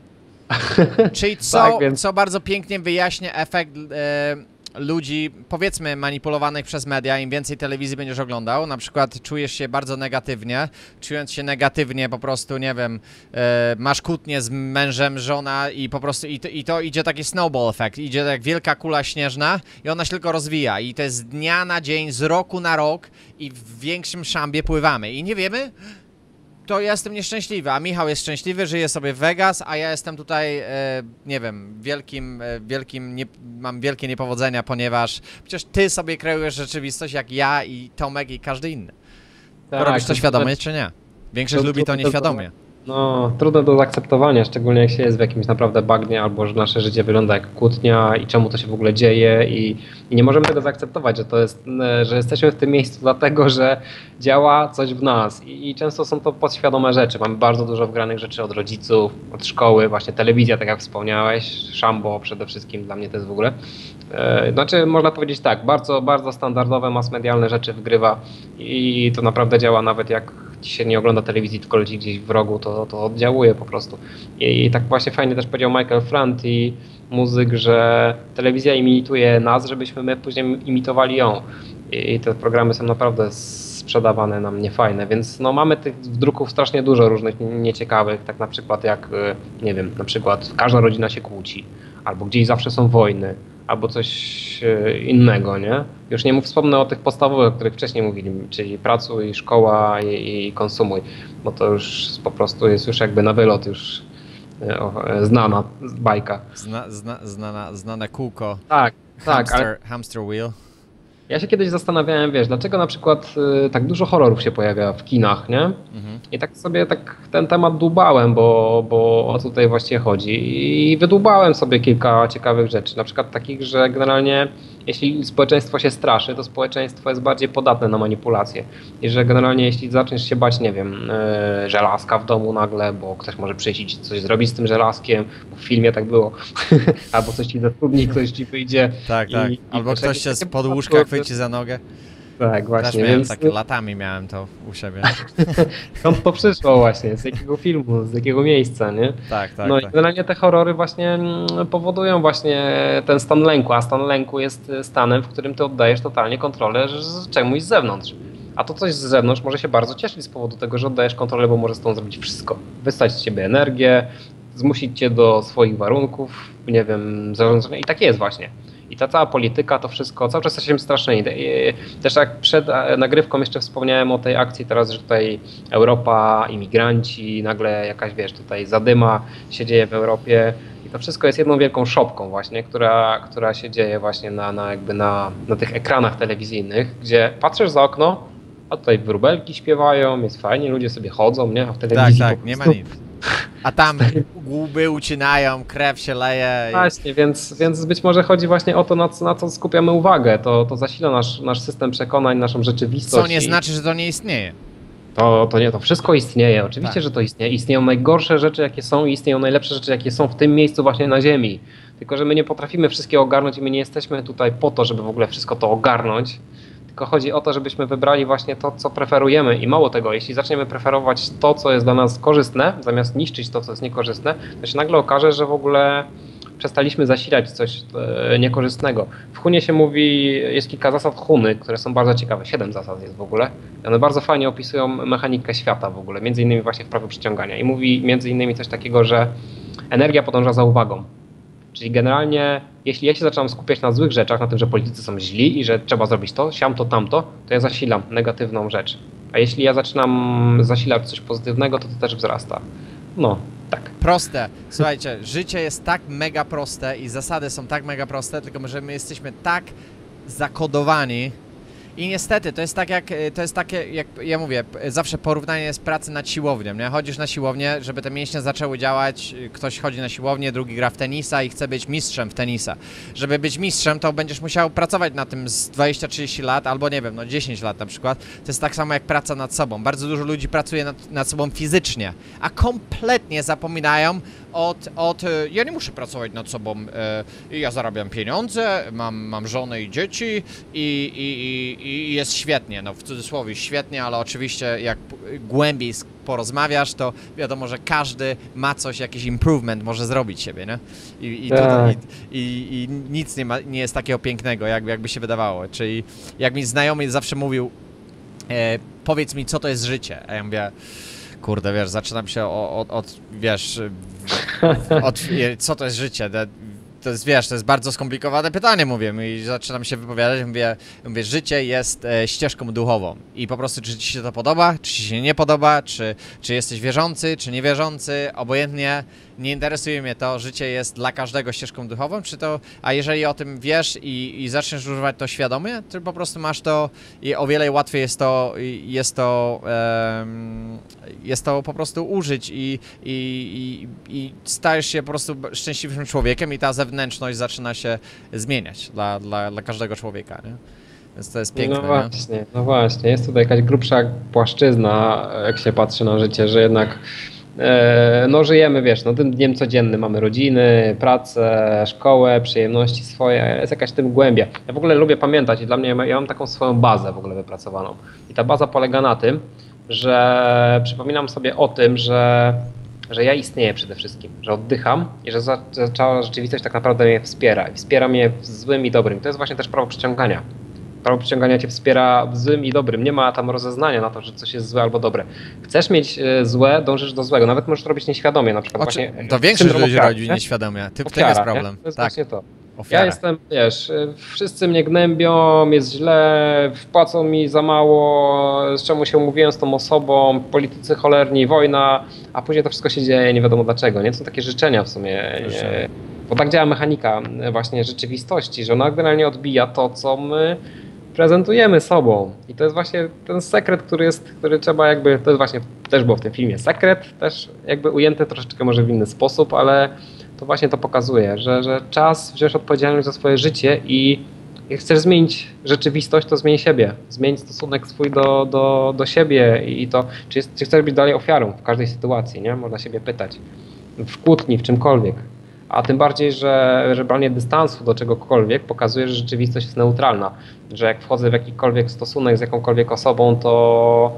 Speaker 1: [LAUGHS] Czyli co,
Speaker 2: Tak, więc-
Speaker 1: co bardzo pięknie wyjaśnia efekt e, ludzi, powiedzmy, manipulowanych przez media. Im więcej telewizji będziesz oglądał, na przykład czujesz się bardzo negatywnie, czując się negatywnie, po prostu, nie wiem, e, masz kłótnię z mężem, żona i po prostu, i to, i to idzie taki snowball efekt, idzie jak wielka kula śnieżna i ona się tylko rozwija i to jest z dnia na dzień, z roku na rok i w większym szambie pływamy i nie wiemy, to ja jestem nieszczęśliwy, a Michał jest szczęśliwy, żyje sobie w Vegas, a ja jestem tutaj, e, nie wiem, wielkim, e, wielkim, nie, mam wielkie niepowodzenia, ponieważ przecież ty sobie kreujesz rzeczywistość jak ja i Tomek i każdy inny.
Speaker 2: Tak,
Speaker 1: Robisz to
Speaker 2: to
Speaker 1: świadomie czy nie? Większość
Speaker 2: to-
Speaker 1: lubi to
Speaker 2: to- to-
Speaker 1: nieświadomie.
Speaker 2: No, trudne do zaakceptowania, szczególnie jak się jest w jakimś naprawdę bagnie, albo że nasze życie wygląda jak kłótnia i czemu to się w ogóle dzieje i, i nie możemy tego zaakceptować, że to jest, e, że jesteśmy w tym miejscu dlatego, że działa coś w nas I, i często są to podświadome rzeczy. Mamy bardzo dużo wgranych rzeczy od rodziców, od szkoły, właśnie telewizja, tak jak wspomniałeś, Szambo przede wszystkim, dla mnie to jest w ogóle. E, znaczy, można powiedzieć tak, bardzo, bardzo standardowe, mass medialne rzeczy wgrywa i to naprawdę działa nawet jak się nie ogląda telewizji, tylko leci gdzieś w rogu, to, to oddziałuje po prostu. I, I tak właśnie fajnie też powiedział Michael Frant i muzyk, że telewizja imituje nas, żebyśmy my później imitowali ją. I te programy są naprawdę sprzedawane nam niefajne, więc no mamy tych druków strasznie dużo różnych nieciekawych, tak na przykład jak, y, nie wiem, na przykład każda rodzina się kłóci, albo gdzieś zawsze są wojny, albo coś e, innego, nie? Już nie mów, wspomnę o tych podstawowych, o których wcześniej mówiliśmy, czyli pracuj, szkoła i, i konsumuj, bo to już po prostu jest już jakby na wylot już e, e, znana bajka.
Speaker 1: Zna, zna, znana, znane kółko.
Speaker 2: Tak, tak.
Speaker 1: Hamster,
Speaker 2: ale...
Speaker 1: hamster wheel.
Speaker 2: Ja się kiedyś zastanawiałem, wiesz, dlaczego na przykład y, tak dużo horrorów się pojawia w kinach, nie? Mhm. I tak sobie tak ten temat dłubałem, bo, bo o co tutaj właściwie chodzi. I wydłubałem sobie kilka ciekawych rzeczy. Na przykład takich, że generalnie jeśli społeczeństwo się straszy, to społeczeństwo jest bardziej podatne na manipulacje. I że generalnie jeśli zaczniesz się bać, nie wiem, yy, żelazka w domu nagle, bo ktoś może przyjść i coś zrobić z tym żelazkiem, bo w filmie tak było, [LAUGHS] albo coś ci zatrudni, ktoś ci wyjdzie.
Speaker 1: Tak, tak. I, Albo i ktoś się z podłóżka chwyci za nogę.
Speaker 2: Tak, właśnie.
Speaker 1: Też miałem więc... tak, latami miałem to u siebie.
Speaker 2: Skąd [LAUGHS] to przyszło właśnie? Z jakiego filmu, z jakiego miejsca, nie?
Speaker 1: Tak, tak.
Speaker 2: No
Speaker 1: tak.
Speaker 2: i generalnie te horrory właśnie mm, powodują właśnie ten stan lęku, a stan lęku jest stanem, w którym ty oddajesz totalnie kontrolę czemuś z zewnątrz. A to coś z zewnątrz może się bardzo cieszyć z powodu tego, że oddajesz kontrolę, bo może z tą zrobić wszystko. Wystać z ciebie energię, zmusić cię do swoich warunków, nie wiem, zarządzania. I tak jest właśnie. I ta cała polityka, to wszystko, cały czas jesteśmy straszeni. Też jak przed e, nagrywką jeszcze wspomniałem o tej akcji teraz, że tutaj Europa, imigranci, nagle jakaś, wiesz, tutaj zadyma się dzieje w Europie. I to wszystko jest jedną wielką szopką właśnie, która, która się dzieje właśnie na, na, jakby na, na tych ekranach telewizyjnych, gdzie patrzysz za okno, a tutaj wróbelki śpiewają, jest fajnie, ludzie sobie chodzą, nie? A w telewizji
Speaker 1: tak, tak, nie ma nic. A tam łby ucinają, krew się leje.
Speaker 2: Właśnie, więc, więc być może chodzi właśnie o to, na co, na co skupiamy uwagę. To, to zasila nasz, nasz system przekonań, naszą rzeczywistość.
Speaker 1: Co nie i... znaczy, że to nie istnieje.
Speaker 2: To, to nie, to wszystko istnieje. Oczywiście, tak. że to istnieje. Istnieją najgorsze rzeczy, jakie są i istnieją najlepsze rzeczy, jakie są w tym miejscu właśnie na Ziemi. Tylko, że my nie potrafimy wszystkiego ogarnąć i my nie jesteśmy tutaj po to, żeby w ogóle wszystko to ogarnąć tylko chodzi o to, żebyśmy wybrali właśnie to, co preferujemy i mało tego, jeśli zaczniemy preferować to, co jest dla nas korzystne, zamiast niszczyć to, co jest niekorzystne, to się nagle okaże, że w ogóle przestaliśmy zasilać coś e, niekorzystnego. W Hunie się mówi, jest kilka zasad Huny, które są bardzo ciekawe, siedem zasad jest w ogóle. One bardzo fajnie opisują mechanikę świata w ogóle, między innymi właśnie w prawie przyciągania. I mówi między innymi coś takiego, że energia podąża za uwagą. Czyli generalnie, jeśli ja się zaczynam skupiać na złych rzeczach, na tym, że politycy są źli i że trzeba zrobić to, siam to, tamto, to ja zasilam negatywną rzecz. A jeśli ja zaczynam zasilać coś pozytywnego, to to też wzrasta. No, tak.
Speaker 1: Proste. Słuchajcie, [LAUGHS] życie jest tak mega proste i zasady są tak mega proste, tylko że my jesteśmy tak zakodowani i niestety, to jest tak jak, e, to jest takie, jak ja mówię, zawsze porównanie jest pracy nad siłownią, nie? Chodzisz na siłownię, żeby te mięśnie zaczęły działać, ktoś chodzi na siłownię, drugi gra w tenisa i chce być mistrzem w tenisa. Żeby być mistrzem, to będziesz musiał pracować na tym z 20-30 lat, albo nie wiem, no 10 lat na przykład. To jest tak samo jak praca nad sobą. Bardzo dużo ludzi pracuje nad, nad sobą fizycznie, a kompletnie zapominają od, od, e, ja nie muszę pracować nad sobą, e, ja zarabiam pieniądze, mam, mam żonę i dzieci i, i, i, i jest świetnie, no w cudzysłowie świetnie, ale oczywiście jak głębiej porozmawiasz, to wiadomo, że każdy ma coś, jakiś improvement może zrobić siebie, nie? I, i,
Speaker 2: tak.
Speaker 1: i, i, i nic nie, ma, nie jest takiego pięknego, jakby, jakby się wydawało. Czyli jak mi znajomy zawsze mówił, e, powiedz mi, co to jest życie, a ja mówię, kurde, wiesz, zaczynam się od, od, wiesz, [LAUGHS] od, co to jest życie, to jest, wiesz, to jest bardzo skomplikowane pytanie, mówię, i zaczynam się wypowiadać, mówię, mówię życie jest e, ścieżką duchową. I po prostu, czy ci się to podoba, czy ci się nie podoba, czy, czy jesteś wierzący, czy niewierzący, obojętnie, nie interesuje mnie to, życie jest dla każdego ścieżką duchową, czy to, a jeżeli o tym wiesz i, i zaczniesz używać to świadomie, to po prostu masz to i o wiele łatwiej jest to, jest to, em, jest to po prostu użyć i, i, i, i stajesz się po prostu szczęśliwym człowiekiem i ta zewnętrzność zaczyna się zmieniać dla, dla, dla każdego człowieka, nie? Więc to jest piękne,
Speaker 2: No
Speaker 1: nie?
Speaker 2: właśnie, no właśnie. Jest tutaj jakaś grubsza płaszczyzna, jak się patrzy na życie, że jednak no żyjemy, wiesz, no tym dniem codziennym mamy rodziny, pracę, szkołę, przyjemności swoje, jest jakaś tym głębia. Ja w ogóle lubię pamiętać i dla mnie ja mam taką swoją bazę w ogóle wypracowaną. I ta baza polega na tym, że przypominam sobie o tym, że że ja istnieję przede wszystkim, że oddycham i że za- że cała rzeczywistość tak naprawdę mnie wspiera. I wspiera mnie w złym i dobrym. To jest właśnie też prawo przyciągania. Prawo przyciągania cię wspiera w złym i dobrym. Nie ma tam rozeznania na to, że coś jest złe albo dobre. Chcesz mieć e, złe, dążysz do złego. Nawet możesz robić nieświadomie, na przykład
Speaker 1: Oczy,
Speaker 2: właśnie.
Speaker 1: to większość ludzi
Speaker 2: ofiary,
Speaker 1: rodzi
Speaker 2: nie?
Speaker 1: nieświadomie. Ty,
Speaker 2: Ofiara,
Speaker 1: jest
Speaker 2: nie?
Speaker 1: problem.
Speaker 2: To jest
Speaker 1: tak,
Speaker 2: właśnie to.
Speaker 1: ofiara.
Speaker 2: Ja jestem, wiesz, y, wszyscy mnie gnębią, jest źle, wpłacą mi za mało, z czemu się umówiłem z tą osobą, politycy cholerni, wojna, a później to wszystko się dzieje nie wiadomo dlaczego, nie? To są takie życzenia w sumie. Nie? Bo tak działa mechanika właśnie rzeczywistości, że ona generalnie odbija to, co my prezentujemy sobą. I to jest właśnie ten sekret, który jest, który trzeba jakby, to jest właśnie, też było w tym filmie sekret, też jakby ujęty troszeczkę może w inny sposób, ale to właśnie to pokazuje, że, że czas wziąć odpowiedzialność za swoje życie i jak chcesz zmienić rzeczywistość, to zmień siebie. Zmień stosunek swój do, do, do siebie i to, czy, jest, czy chcesz być dalej ofiarą w każdej sytuacji, nie? Można siebie pytać. W kłótni, w czymkolwiek. A tym bardziej, że, że branie dystansu do czegokolwiek pokazuje, że rzeczywistość jest neutralna. Że jak wchodzę w jakikolwiek stosunek z jakąkolwiek osobą, to,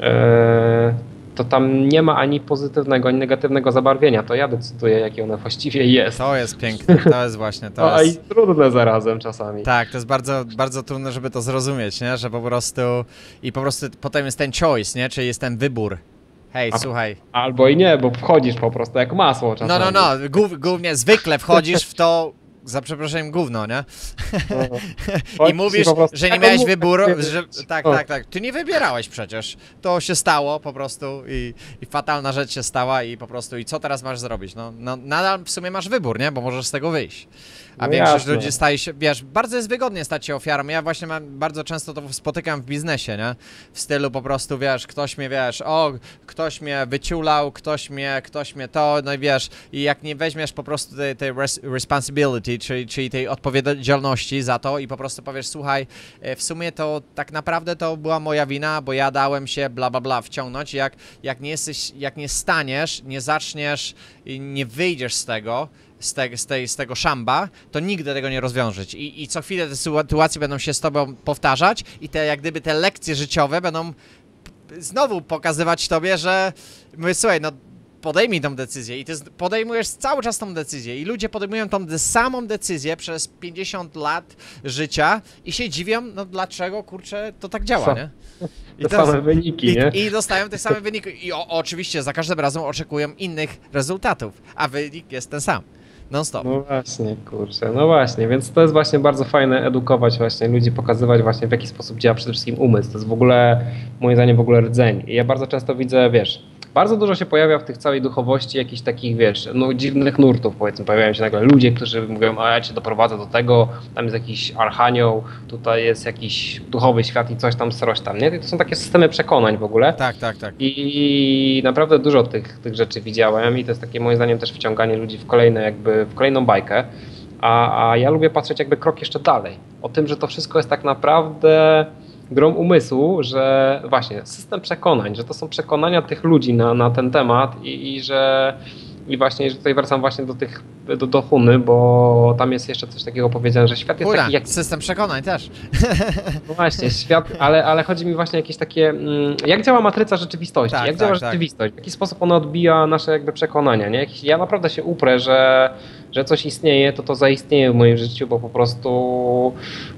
Speaker 2: e, to tam nie ma ani pozytywnego, ani negatywnego zabarwienia. To ja decyduję, jakie ono właściwie jest.
Speaker 1: To jest piękne, to jest właśnie, to [LAUGHS]
Speaker 2: a i
Speaker 1: jest...
Speaker 2: trudne zarazem czasami.
Speaker 1: Tak, to jest bardzo, bardzo trudne, żeby to zrozumieć, nie? Że po prostu... I po prostu potem jest ten choice, nie? Czyli jest ten wybór. Hej,
Speaker 2: A-
Speaker 1: słuchaj.
Speaker 2: Albo i nie, bo wchodzisz po prostu jak masło
Speaker 1: No,
Speaker 2: czasami.
Speaker 1: no, no, głów, głównie zwykle wchodzisz w to, za przeproszeniem, gówno, nie? I mówisz,
Speaker 2: po prostu,
Speaker 1: że nie
Speaker 2: tak
Speaker 1: miałeś wyboru, że... Tak,
Speaker 2: O.
Speaker 1: tak, tak. Ty nie wybierałeś przecież. To się stało po prostu i, i fatalna rzecz się stała i po prostu i co teraz masz zrobić? No, no nadal w sumie masz wybór, nie? Bo możesz z tego wyjść. A
Speaker 2: No
Speaker 1: większość
Speaker 2: jasne.
Speaker 1: ludzi staje się, wiesz, bardzo jest wygodnie stać się ofiarą. Ja właśnie mam, bardzo często to spotykam w biznesie, nie? W stylu po prostu, wiesz, ktoś mnie, wiesz, o, ktoś mnie wyciulał, ktoś mnie, ktoś mnie to, no i wiesz, i jak nie weźmiesz po prostu tej, tej res responsibility, czyli, czyli tej odpowiedzialności za to i po prostu powiesz, słuchaj, e, w sumie to tak naprawdę to była moja wina, bo ja dałem się bla bla bla wciągnąć. Jak, jak nie jesteś, jak nie staniesz, nie zaczniesz i nie wyjdziesz z tego, z, te, z, tej, z tego szamba, to nigdy tego nie rozwiążesz. I, I co chwilę te sytuacje będą się z tobą powtarzać i te jak gdyby te lekcje życiowe będą znowu pokazywać tobie, że mówię, słuchaj, no podejmij tą decyzję i ty podejmujesz cały czas tą decyzję i ludzie podejmują tą de- samą decyzję przez 50 lat życia i się dziwią, no dlaczego, kurczę, to tak działa, nie? I
Speaker 2: Te same wyniki, nie?
Speaker 1: i, I dostają te same wyniki. I o, oczywiście za każdym razem oczekują innych rezultatów, a wynik jest ten sam. Non stop.
Speaker 2: No właśnie, kurczę, no właśnie, więc to jest właśnie bardzo fajne edukować właśnie ludzi, pokazywać właśnie w jaki sposób działa przede wszystkim umysł. To jest w ogóle, moim zdaniem, w ogóle rdzeń. I ja bardzo często widzę, wiesz, bardzo dużo się pojawia w tych całej duchowości jakichś takich, wiesz, no dziwnych nurtów, powiedzmy, pojawiają się nagle ludzie, którzy mówią, a ja cię doprowadzę do tego, tam jest jakiś archanioł, tutaj jest jakiś duchowy świat i coś tam, coś tam, nie? I to są takie systemy przekonań w ogóle.
Speaker 1: Tak, tak, tak.
Speaker 2: I naprawdę dużo tych, tych rzeczy widziałem i to jest takie moim zdaniem też wciąganie ludzi w kolejne jakby, w kolejną bajkę. A, a ja lubię patrzeć jakby krok jeszcze dalej. O tym, że to wszystko jest tak naprawdę grą umysłu, że właśnie system przekonań, że to są przekonania tych ludzi na, na ten temat i, i że i właśnie, że tutaj wracam właśnie do tych, do, do Huny, bo tam jest jeszcze coś takiego powiedziane, że świat jest
Speaker 1: Kura,
Speaker 2: taki jak
Speaker 1: system przekonań też. [LAUGHS]
Speaker 2: no właśnie, świat, ale, ale chodzi mi właśnie jakieś takie, mm, jak działa matryca rzeczywistości,
Speaker 1: Tak,
Speaker 2: jak
Speaker 1: tak,
Speaker 2: działa
Speaker 1: tak.
Speaker 2: rzeczywistość, w jaki sposób ona odbija nasze jakby przekonania, nie? Ja naprawdę się uprę, że, że coś istnieje, to to zaistnieje w moim życiu, bo po prostu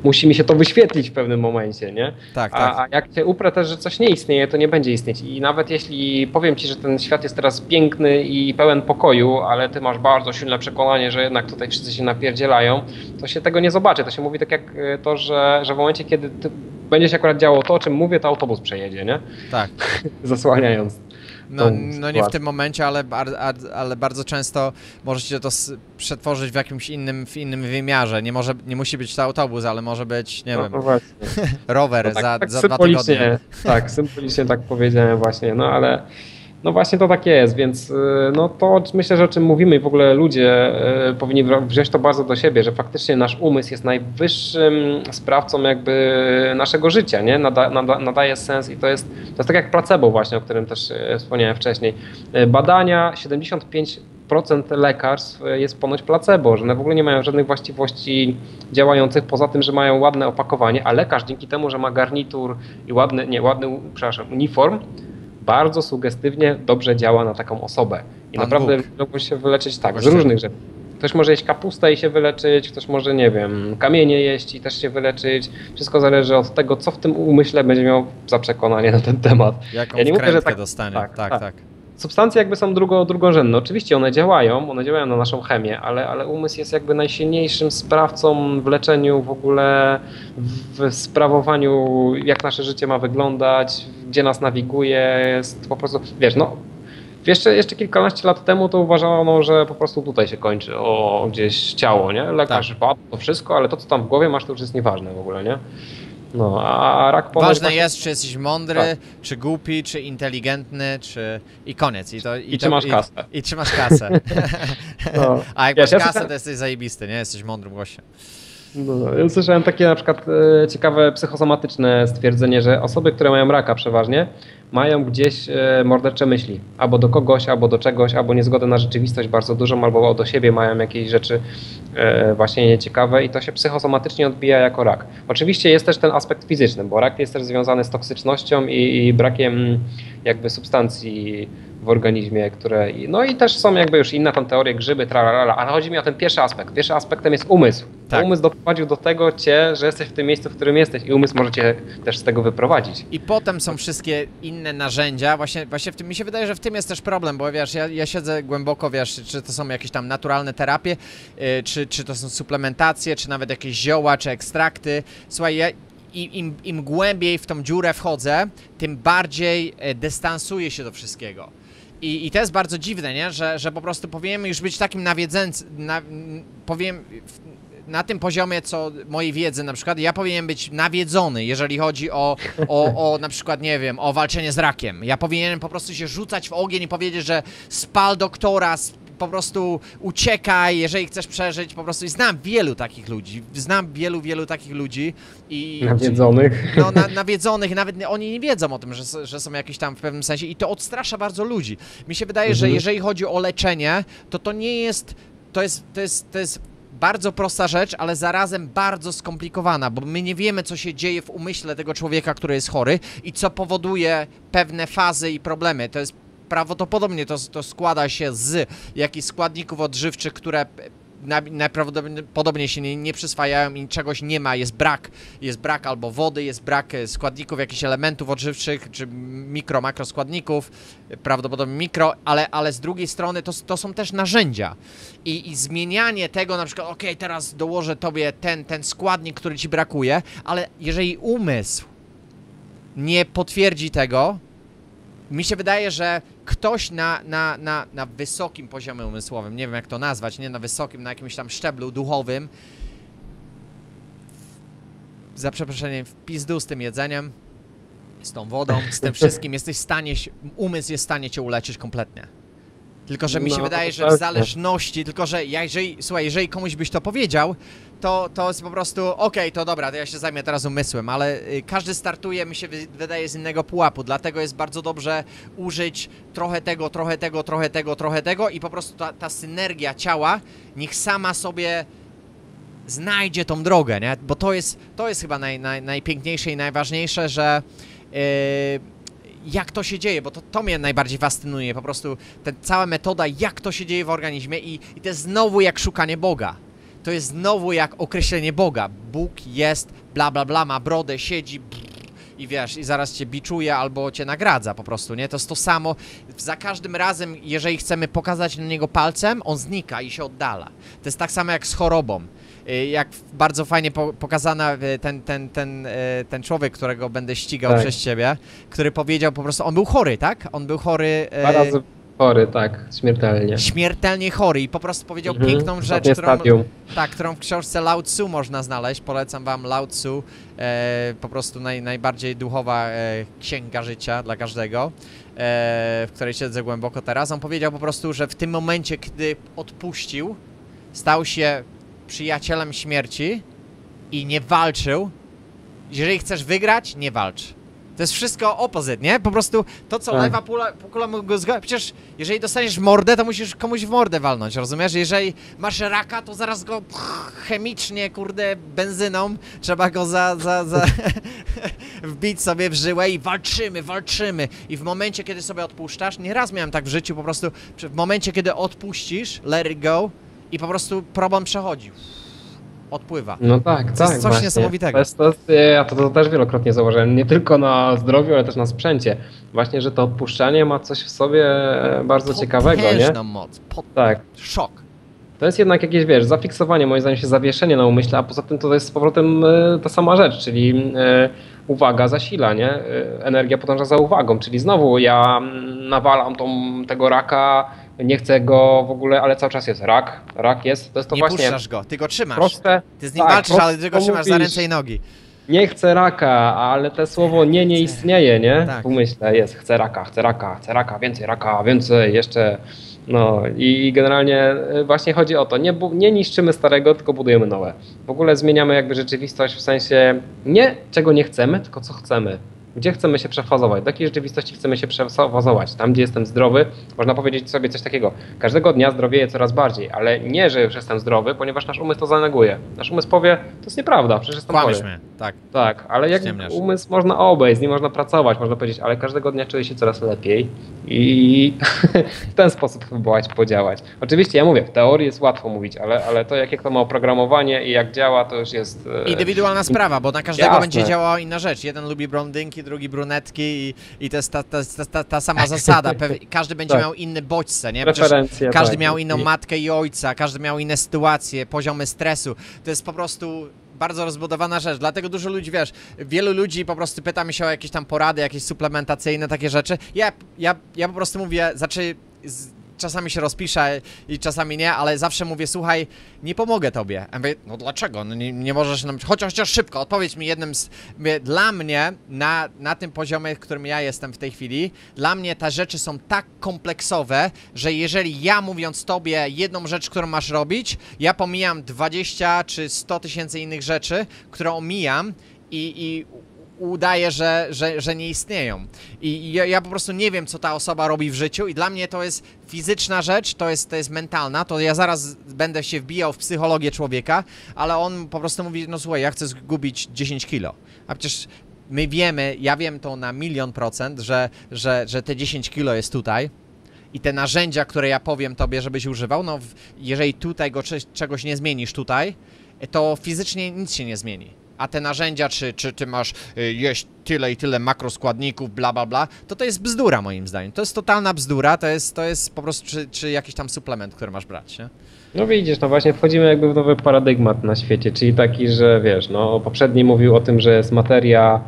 Speaker 2: musi mi się to wyświetlić w pewnym momencie, nie?
Speaker 1: Tak, tak.
Speaker 2: A, a jak cię uprę też, że coś nie istnieje, to nie będzie istnieć. I nawet jeśli powiem ci, że ten świat jest teraz piękny i pełen pokoju, ale ty masz bardzo silne przekonanie, że jednak tutaj wszyscy się napierdzielają, to się tego nie zobaczy. To się mówi tak jak e, to, że, że w momencie, kiedy ty będzie się akurat działo to, o czym mówię, to autobus przejedzie, nie?
Speaker 1: tak. [LAUGHS]
Speaker 2: Zasłaniając.
Speaker 1: No, no nie w tym momencie, ale, ale bardzo często możecie to przetworzyć w jakimś innym, w innym wymiarze. Nie, może, nie musi być to autobus, ale może być, nie
Speaker 2: No,
Speaker 1: wiem, [LAUGHS] rower
Speaker 2: No tak,
Speaker 1: za,
Speaker 2: tak
Speaker 1: za dwa tygodnie.
Speaker 2: Tak, symbolicznie tak powiedziałem właśnie, no ale no właśnie to tak jest, więc y, no to myślę, że o czym mówimy i w ogóle ludzie y, powinni wziąć to bardzo do siebie, że faktycznie nasz umysł jest najwyższym sprawcą jakby naszego życia, nie? Nada, nada, nadaje sens i to jest, to jest tak jak placebo właśnie, o którym też y, wspomniałem wcześniej. Badania, 75% lekarstw y, jest ponoć placebo, że one w ogóle nie mają żadnych właściwości działających poza tym, że mają ładne opakowanie, a lekarz dzięki temu, że ma garnitur i ładny, nie, ładny, przepraszam, uniform, bardzo sugestywnie dobrze działa na taką osobę. I
Speaker 1: Pan
Speaker 2: naprawdę
Speaker 1: Bóg.
Speaker 2: mogą się wyleczyć tak, z różnych rzeczy. Ktoś może jeść kapustę i się wyleczyć, ktoś może, nie wiem, kamienie jeść i też się wyleczyć. Wszystko zależy od tego, co w tym umyśle będzie miał za przekonanie na ten temat.
Speaker 1: Jaką
Speaker 2: Ja nie mówię, że tak-
Speaker 1: dostanie.
Speaker 2: tak,
Speaker 1: Tak, tak.
Speaker 2: tak. Substancje jakby są drugo, drugorzędne. Oczywiście one działają, one działają na naszą chemię, ale, ale umysł jest jakby najsilniejszym sprawcą w leczeniu, w ogóle w sprawowaniu, jak nasze życie ma wyglądać, gdzie nas nawiguje, jest po prostu, wiesz, no jeszcze, jeszcze kilkanaście lat temu to uważano, że po prostu tutaj się kończy o gdzieś ciało, nie? Lekarz
Speaker 1: Tak.
Speaker 2: to wszystko, ale to co tam w głowie masz to już jest nieważne w ogóle, nie? No, a rak ponoć
Speaker 1: Ważne jest, czy jesteś mądry,
Speaker 2: Tak.
Speaker 1: czy głupi, czy inteligentny, czy... I koniec. I, to,
Speaker 2: I
Speaker 1: to,
Speaker 2: czy masz kasę.
Speaker 1: I, i czy masz kasę. [LAUGHS]
Speaker 2: No.
Speaker 1: A jak
Speaker 2: Wiesz,
Speaker 1: masz
Speaker 2: ja
Speaker 1: kasę, to jesteś zajebisty, nie? Jesteś mądrym gościem.
Speaker 2: No, no. Słyszałem takie na przykład e, ciekawe psychosomatyczne stwierdzenie, że osoby, które mają raka przeważnie, mają gdzieś e, mordercze myśli. Albo do kogoś, albo do czegoś, albo niezgodę na rzeczywistość bardzo dużą, albo do siebie mają jakieś rzeczy e, właśnie nieciekawe i to się psychosomatycznie odbija jako rak. Oczywiście jest też ten aspekt fizyczny, bo rak jest też związany z toksycznością i, i brakiem jakby substancji w organizmie, które... No i też są jakby już inne tam teorie, grzyby, tralalala, ale chodzi mi o ten pierwszy aspekt. Pierwszym aspektem jest umysł.
Speaker 1: Tak.
Speaker 2: Umysł doprowadził do tego cię, że jesteś w tym miejscu, w którym jesteś i umysł może cię też z tego wyprowadzić.
Speaker 1: I potem są wszystkie inne narzędzia. Właśnie, właśnie w tym, mi się wydaje, że w tym jest też problem, bo wiesz, ja, ja siedzę głęboko, wiesz, czy to są jakieś tam naturalne terapie, yy, czy, czy to są suplementacje, czy nawet jakieś zioła, czy ekstrakty. Słuchaj, ja, i, im, im głębiej w tą dziurę wchodzę, tym bardziej e, dystansuję się do wszystkiego. I, I to jest bardzo dziwne, nie? Że, że po prostu powinienem już być takim nawiedzęcym, na, powiem, na tym poziomie, co mojej wiedzy na przykład, ja powinienem być nawiedzony, jeżeli chodzi o, o, o na przykład, nie wiem, o walczenie z rakiem. Ja powinienem po prostu się rzucać w ogień i powiedzieć, że spal doktora, po prostu uciekaj, jeżeli chcesz przeżyć, po prostu i znam wielu takich ludzi, znam wielu, wielu takich ludzi i...
Speaker 2: Nawiedzonych.
Speaker 1: No, na, nawiedzonych, nawet oni nie wiedzą o tym, że, że są jakieś tam w pewnym sensie i to odstrasza bardzo ludzi. Mi się wydaje, że
Speaker 2: Mhm.
Speaker 1: jeżeli chodzi o leczenie, to to nie jest, to jest, to jest, to jest bardzo prosta rzecz, ale zarazem bardzo skomplikowana, bo my nie wiemy, co się dzieje w umyśle tego człowieka, który jest chory i co powoduje pewne fazy i problemy. To jest prawdopodobnie to, to składa się z jakichś składników odżywczych, które na- najprawdopodobniej się nie, nie przyswajają i czegoś nie ma, jest brak, jest brak albo wody, jest brak e, składników, jakichś elementów odżywczych, czy mikro, makroskładników, e, prawdopodobnie mikro, ale, ale z drugiej strony to, to są też narzędzia. I, i zmienianie tego, na przykład, ok, teraz dołożę tobie ten, ten składnik, który ci brakuje, ale jeżeli umysł nie potwierdzi tego, mi się wydaje, że ktoś na, na, na, na wysokim poziomie umysłowym, nie wiem jak to nazwać, nie na wysokim, na jakimś tam szczeblu duchowym, za przeproszeniem, w pizdu z tym jedzeniem, z tą wodą, z tym [LAUGHS] wszystkim, jesteś w stanie, umysł jest w stanie cię uleczyć kompletnie. Tylko, że mi się
Speaker 2: No,
Speaker 1: wydaje, że w zależności, tylko, że ja, jeżeli, słuchaj, jeżeli komuś byś to powiedział, to, to jest po prostu, okej, to dobra, to ja się zajmę teraz umysłem, ale y, każdy startuje, mi się wy, wydaje, z innego pułapu, dlatego jest bardzo dobrze użyć trochę tego, trochę tego, trochę tego, trochę tego i po prostu ta, ta synergia ciała niech sama sobie znajdzie tą drogę, nie? Bo to jest, to jest chyba naj, naj, najpiękniejsze i najważniejsze, że yy, jak to się dzieje, bo to, to mnie najbardziej fascynuje, po prostu ta cała metoda, jak to się dzieje w organizmie i, i to jest znowu jak szukanie Boga. To jest znowu jak określenie Boga. Bóg jest, bla bla bla, ma brodę, siedzi brrr, i wiesz, i zaraz cię biczuje albo cię nagradza po prostu, nie? To jest to samo. Za każdym razem, jeżeli chcemy pokazać na niego palcem, on znika i się oddala. To jest tak samo jak z chorobą. Y, Jak bardzo fajnie po, pokazana y, ten, ten, ten, y, ten człowiek, którego będę ścigał
Speaker 2: Tak.
Speaker 1: przez ciebie, który powiedział po prostu, on był chory, tak? On był chory,
Speaker 2: Dwa razy chory, tak, śmiertelnie.
Speaker 1: śmiertelnie chory i po prostu powiedział
Speaker 2: Mhm,
Speaker 1: piękną rzecz,
Speaker 2: ostatnie
Speaker 1: którą,
Speaker 2: stadium.
Speaker 1: tak, którą w książce Lao Tzu można znaleźć. Polecam wam Lao Tzu, e, po prostu naj, najbardziej duchowa e, księga życia dla każdego, e, w której siedzę głęboko teraz. On powiedział po prostu, że w tym momencie, kiedy odpuścił, stał się przyjacielem śmierci i nie walczył. Jeżeli chcesz wygrać, nie walcz. To jest wszystko opozyt, nie? Po prostu to, co
Speaker 2: Tak.
Speaker 1: lewa pula, kula mógł zgodzić. Przecież jeżeli dostaniesz mordę, to musisz komuś w mordę walnąć, rozumiesz? Jeżeli masz raka, to zaraz go pch, chemicznie, kurde, benzyną, trzeba go za, za, za [LAUGHS] wbić sobie w żyłę i walczymy, walczymy. I w momencie, kiedy sobie odpuszczasz, nieraz miałem tak w życiu, po prostu w momencie, kiedy odpuścisz, let it go i po prostu problem przechodzi. Odpływa.
Speaker 2: No tak,
Speaker 1: To jest
Speaker 2: tak.
Speaker 1: coś
Speaker 2: właśnie.
Speaker 1: niesamowitego.
Speaker 2: To jest, to jest, ja to, to też wielokrotnie zauważyłem, nie tylko na zdrowiu, ale też na sprzęcie. Właśnie, że to odpuszczanie ma coś w sobie bardzo ciekawego, nie?
Speaker 1: Moc. Pot...
Speaker 2: Tak.
Speaker 1: Szok.
Speaker 2: To jest jednak jakieś, wiesz, zafiksowanie, moim zdaniem się zawieszenie na umyśle, a poza tym to jest z powrotem e, ta sama rzecz, czyli e, uwaga zasila, nie? E, energia podąża za uwagą, czyli znowu ja nawalam tą, tego raka, nie chcę go w ogóle, ale cały czas jest rak, rak jest, to jest to
Speaker 1: nie
Speaker 2: właśnie
Speaker 1: puszczasz go, ty go trzymasz.
Speaker 2: proste,
Speaker 1: Ty z nim
Speaker 2: tak,
Speaker 1: walczysz, ale ty go trzymasz za ręce i nogi.
Speaker 2: nie chcę raka, ale te słowo nie nie istnieje, nie?
Speaker 1: Tak.
Speaker 2: W umyśle jest chcę raka, chcę raka, chcę raka, więcej raka, więcej, jeszcze. No i generalnie y, właśnie chodzi o to, nie, nie niszczymy starego, tylko budujemy nowe. W ogóle zmieniamy jakby rzeczywistość w sensie nie czego nie chcemy, tylko co chcemy. Gdzie chcemy się przefazować? Do jakiej rzeczywistości chcemy się przefazować? Tam, gdzie jestem zdrowy, można powiedzieć sobie coś takiego. Każdego dnia zdrowieję coraz bardziej, ale nie, że już jestem zdrowy, ponieważ nasz umysł to zaneguje. Nasz umysł powie, to jest nieprawda, przecież jestem chory.
Speaker 1: Kłamiesz mnie, tak.
Speaker 2: Tak, ale jak
Speaker 1: Ściemniasz.
Speaker 2: umysł można obejść, z nim można pracować, można powiedzieć, ale każdego dnia czuję się coraz lepiej i [LAUGHS] w ten sposób próbować podziałać. Oczywiście ja mówię, w teorii jest łatwo mówić, ale, ale to jakie to ma oprogramowanie i jak działa, to już jest... e,
Speaker 1: Indywidualna sprawa, bo na każdego
Speaker 2: Jasne.
Speaker 1: będzie działała inna rzecz. Jeden lubi blondynki, drugi brunetki i, i to jest ta, ta, ta, ta, ta sama [LAUGHS] zasada. Każdy będzie
Speaker 2: Tak.
Speaker 1: miał inny bodźce, nie? Przecież każdy
Speaker 2: tak.
Speaker 1: miał inną matkę i ojca, każdy miał inne sytuacje, poziomy stresu. To jest po prostu bardzo rozbudowana rzecz, dlatego dużo ludzi, wiesz, wielu ludzi po prostu pyta mi się o jakieś tam porady, jakieś suplementacyjne, takie rzeczy. Ja, ja, ja po prostu mówię, znaczy z, czasami się rozpiszę i czasami nie, ale zawsze mówię, słuchaj, nie pomogę tobie. A mówię, no dlaczego? No nie, nie możesz nam, chociaż, chociaż szybko, odpowiedz mi jednym z, dla mnie, na, na tym poziomie, którym ja jestem w tej chwili, dla mnie te rzeczy są tak kompleksowe, że jeżeli ja mówiąc tobie jedną rzecz, którą masz robić, ja pomijam 20 czy 100 tysięcy innych rzeczy, które omijam i, i udaje, że, że, że nie istnieją. I ja, ja po prostu nie wiem, co ta osoba robi w życiu i dla mnie to jest fizyczna rzecz, to jest, to jest mentalna, to ja zaraz będę się wbijał w psychologię człowieka, ale on po prostu mówi, no słuchaj, ja chcę zgubić 10 kilo. A przecież my wiemy, ja wiem to na milion procent, że, że, że te 10 kilo jest tutaj, i te narzędzia, które ja powiem tobie, żebyś używał, no jeżeli tutaj go cze- czegoś nie zmienisz tutaj, to fizycznie nic się nie zmieni. A te narzędzia, czy, czy ty masz y, jeść tyle i tyle makroskładników, bla bla bla, to to jest bzdura moim zdaniem. To jest totalna bzdura, to jest, to jest po prostu czy, czy jakiś tam suplement, który masz brać, nie?
Speaker 2: No widzisz, no właśnie wchodzimy jakby w nowy paradygmat na świecie, czyli taki, że wiesz, no poprzedni mówił o tym, że jest materia,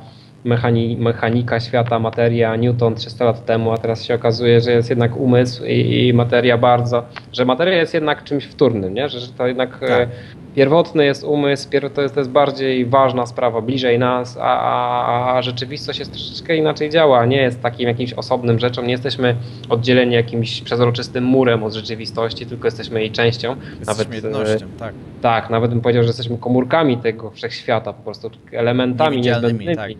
Speaker 2: mechani, mechanika świata, materia, Newton 300 lat temu, a teraz się okazuje, że jest jednak umysł i, i materia bardzo, że materia jest jednak czymś wtórnym, nie? Że, że to jednak
Speaker 1: Tak.
Speaker 2: e, pierwotny jest umysł, pier, to, jest, to jest bardziej ważna sprawa, bliżej nas, a, a, a rzeczywistość jest troszeczkę inaczej działa, nie jest takim jakimś osobnym rzeczą, nie jesteśmy oddzieleni jakimś przezroczystym murem od rzeczywistości, tylko jesteśmy jej częścią.
Speaker 1: Jesteśmy
Speaker 2: e,
Speaker 1: jednością, tak.
Speaker 2: tak, nawet bym powiedział, że jesteśmy komórkami tego wszechświata, po prostu elementami niezbędnymi. Tak.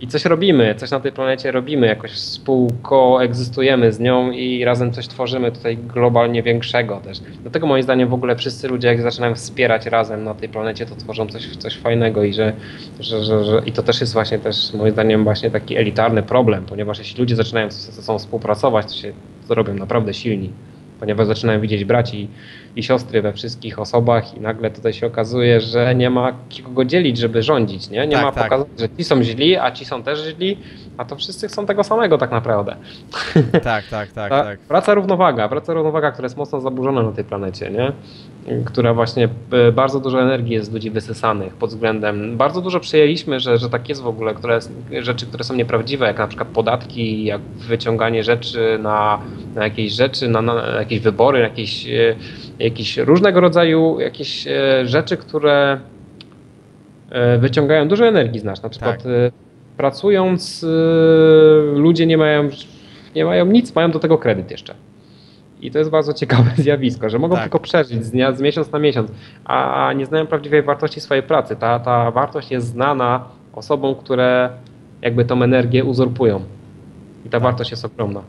Speaker 2: I coś robimy, coś na tej planecie robimy, jakoś współkoegzystujemy z nią i razem coś tworzymy tutaj globalnie większego też. Dlatego moim zdaniem w ogóle wszyscy ludzie, jak zaczynają wspierać razem na tej planecie, to tworzą coś, coś fajnego i że, że, że, że i to też jest właśnie też moim zdaniem właśnie taki elitarny problem, ponieważ jeśli ludzie zaczynają ze sobą współpracować, to się to robią naprawdę silni ponieważ zaczynają widzieć braci i siostry we wszystkich osobach i nagle tutaj się okazuje, że nie ma kogo dzielić, żeby rządzić, nie? Nie
Speaker 1: Tak,
Speaker 2: ma
Speaker 1: tak.
Speaker 2: pokazać, że ci są źli, a ci są też źli, a to wszyscy chcą tego samego tak naprawdę. [LAUGHS]
Speaker 1: Tak, tak, tak,
Speaker 2: Ta
Speaker 1: tak.
Speaker 2: Praca równowaga, praca równowaga, która jest mocno zaburzona na tej planecie, nie? Która właśnie e, bardzo dużo energii jest z ludzi wysysanych pod względem. Bardzo dużo przyjęliśmy, że, że tak jest w ogóle, które, rzeczy, które są nieprawdziwe, jak na przykład podatki, jak wyciąganie rzeczy na, na jakieś rzeczy, na, na jakieś wybory, jakieś, e, jakieś różnego rodzaju jakieś e, rzeczy, które e, wyciągają dużo energii z nas. Na przykład
Speaker 1: Tak.
Speaker 2: e, pracując ludzie nie mają, nie mają nic, mają do tego kredyt jeszcze. I to jest bardzo ciekawe [LAUGHS] zjawisko, że mogą
Speaker 1: Tak.
Speaker 2: tylko przeżyć z, dnia, z miesiąc na miesiąc, a nie znają prawdziwej wartości swojej pracy. Ta, ta wartość jest znana osobom, które jakby tą energię uzurpują. I ta wartość jest ogromna.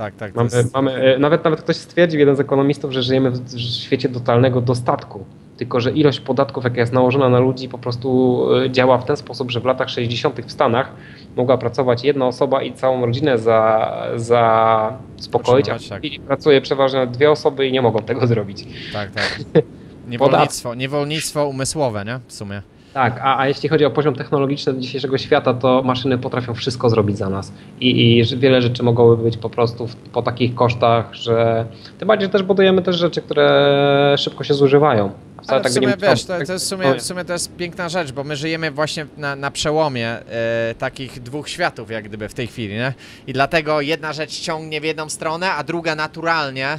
Speaker 1: Tak, tak.
Speaker 2: Mamy,
Speaker 1: jest-
Speaker 2: mamy, e, nawet, nawet ktoś stwierdził, jeden z ekonomistów, że żyjemy w świecie totalnego dostatku. Tylko, że ilość podatków, jaka jest nałożona na ludzi, po prostu e, działa w ten sposób, że w latach 60. w Stanach mogła pracować jedna osoba i całą rodzinę za, za
Speaker 1: Utrzymywać, tak.
Speaker 2: i pracuje przeważnie dwie osoby i nie mogą tego [LAUGHS] zrobić.
Speaker 1: Tak, tak. [LAUGHS] Niewolnictwo, niewolnictwo umysłowe, nie? W sumie.
Speaker 2: Tak, a, a jeśli chodzi o poziom technologiczny dzisiejszego świata, to maszyny potrafią wszystko zrobić za nas. I, i wiele rzeczy mogłoby być po prostu w, po takich kosztach, że. Tym bardziej, że też budujemy też rzeczy, które szybko się zużywają.
Speaker 1: Ale w
Speaker 2: tak by
Speaker 1: sumie, wiesz, to,
Speaker 2: być.
Speaker 1: to jest w, sumie, w sumie to jest piękna rzecz, bo my żyjemy właśnie na, na przełomie e, takich dwóch światów, jak gdyby w tej chwili, nie? I dlatego jedna rzecz ciągnie w jedną stronę, a druga naturalnie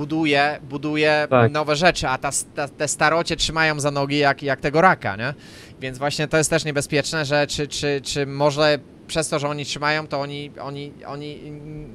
Speaker 1: buduje, buduje
Speaker 2: Tak.
Speaker 1: nowe rzeczy, a ta, ta, te starocie trzymają za nogi jak, jak tego raka, nie? Więc właśnie to jest też niebezpieczne, że czy, czy, czy może przez to, że oni trzymają, to oni, oni, oni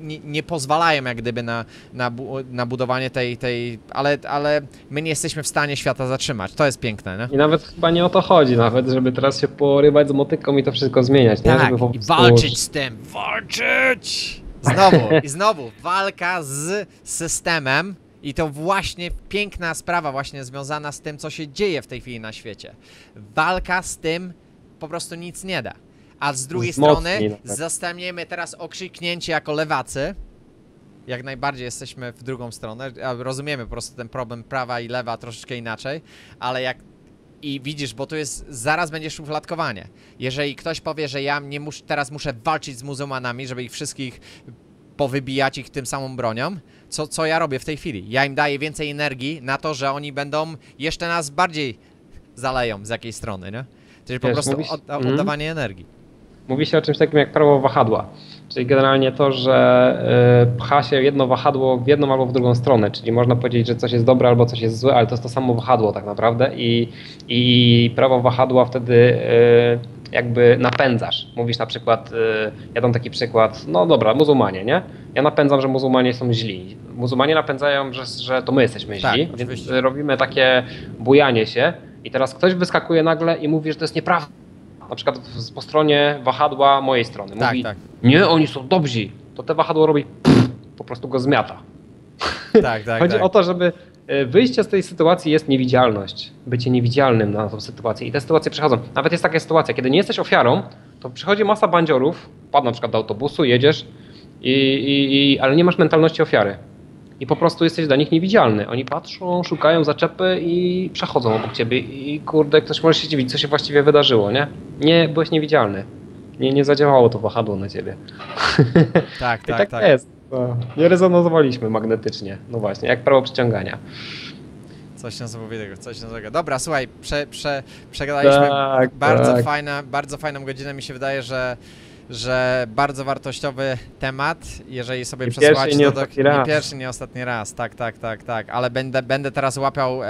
Speaker 1: nie, nie pozwalają jak gdyby na, na, bu, na budowanie tej, tej ale, ale my nie jesteśmy w stanie świata zatrzymać. To jest piękne, nie?
Speaker 2: I nawet chyba nie o to chodzi, nawet, żeby teraz się porywać z motyką i to wszystko zmieniać. nie?
Speaker 1: Tak, i walczyć z tym, walczyć! Znowu, [LAUGHS] i znowu, walka z systemem i to właśnie piękna sprawa właśnie związana z tym, co się dzieje w tej chwili na świecie. Walka z tym po prostu nic nie da. A z drugiej
Speaker 2: Wzmocni
Speaker 1: strony
Speaker 2: nawet.
Speaker 1: zostaniemy teraz okrzyknięci jako lewacy. Jak najbardziej jesteśmy w drugą stronę. Rozumiemy po prostu ten problem prawa i lewa troszeczkę inaczej, ale jak i widzisz, bo tu jest, zaraz będzie szufladkowanie. Jeżeli ktoś powie, że ja nie mus, teraz muszę walczyć z muzułmanami, żeby ich wszystkich powybijać ich tym samą bronią, co, co ja robię w tej chwili? Ja im daję więcej energii na to, że oni będą jeszcze nas bardziej zaleją z jakiej strony, nie? Czyli po
Speaker 2: Wiesz,
Speaker 1: prostu
Speaker 2: mówisz- Mhm.
Speaker 1: oddawanie energii.
Speaker 2: Mówi się o czymś takim jak prawo wahadła. Czyli generalnie to, że y, pcha się jedno wahadło w jedną albo w drugą stronę. Czyli można powiedzieć, że coś jest dobre albo coś jest złe, ale to jest to samo wahadło tak naprawdę. I, i prawo wahadła wtedy y, jakby napędzasz. Mówisz na przykład, y, ja dam taki przykład, no dobra, muzułmanie, nie? Ja napędzam, że muzułmanie są źli. Muzułmanie napędzają, że, że to my jesteśmy
Speaker 1: Tak,
Speaker 2: źli,
Speaker 1: oczywiście.
Speaker 2: więc robimy takie bujanie się i teraz ktoś wyskakuje nagle i mówi, że to jest nieprawda. Na przykład w- po stronie wahadła mojej strony.
Speaker 1: Tak,
Speaker 2: Mówi,
Speaker 1: tak.
Speaker 2: nie, oni są dobrzy. To te wahadło robi pff, po prostu go zmiata.
Speaker 1: Tak, tak, [LAUGHS]
Speaker 2: Chodzi
Speaker 1: tak.
Speaker 2: o to, żeby e, wyjście z tej sytuacji jest niewidzialność. Bycie niewidzialnym na tą sytuację. I te sytuacje przychodzą. Nawet jest taka sytuacja, kiedy nie jesteś ofiarą, to przychodzi masa bandziorów, wpadł na przykład do autobusu, jedziesz, i, i, i, ale nie masz mentalności ofiary. I po prostu jesteś dla nich niewidzialny. Oni patrzą, szukają zaczepy i przechodzą obok ciebie. I kurde, ktoś może się dziwić, co się właściwie wydarzyło, nie? Nie, byłeś niewidzialny. Nie, nie zadziałało to wahadło na ciebie.
Speaker 1: Tak, [LAUGHS]
Speaker 2: I
Speaker 1: tak,
Speaker 2: tak,
Speaker 1: tak.
Speaker 2: jest. No, Nie rezonowaliśmy magnetycznie. No właśnie, jak prawo przyciągania.
Speaker 1: Coś niesamowitego, coś niesamowitego. Dobra, słuchaj, prze, prze, przegadaliśmy
Speaker 2: Tak,
Speaker 1: bardzo
Speaker 2: tak.
Speaker 1: fajna, bardzo fajną godzinę. Mi się wydaje, że, że bardzo wartościowy temat. Jeżeli sobie
Speaker 2: nie
Speaker 1: to do- nie pierwszy, nie ostatni raz. Tak, tak, tak, tak. Ale będę, będę teraz łapał e,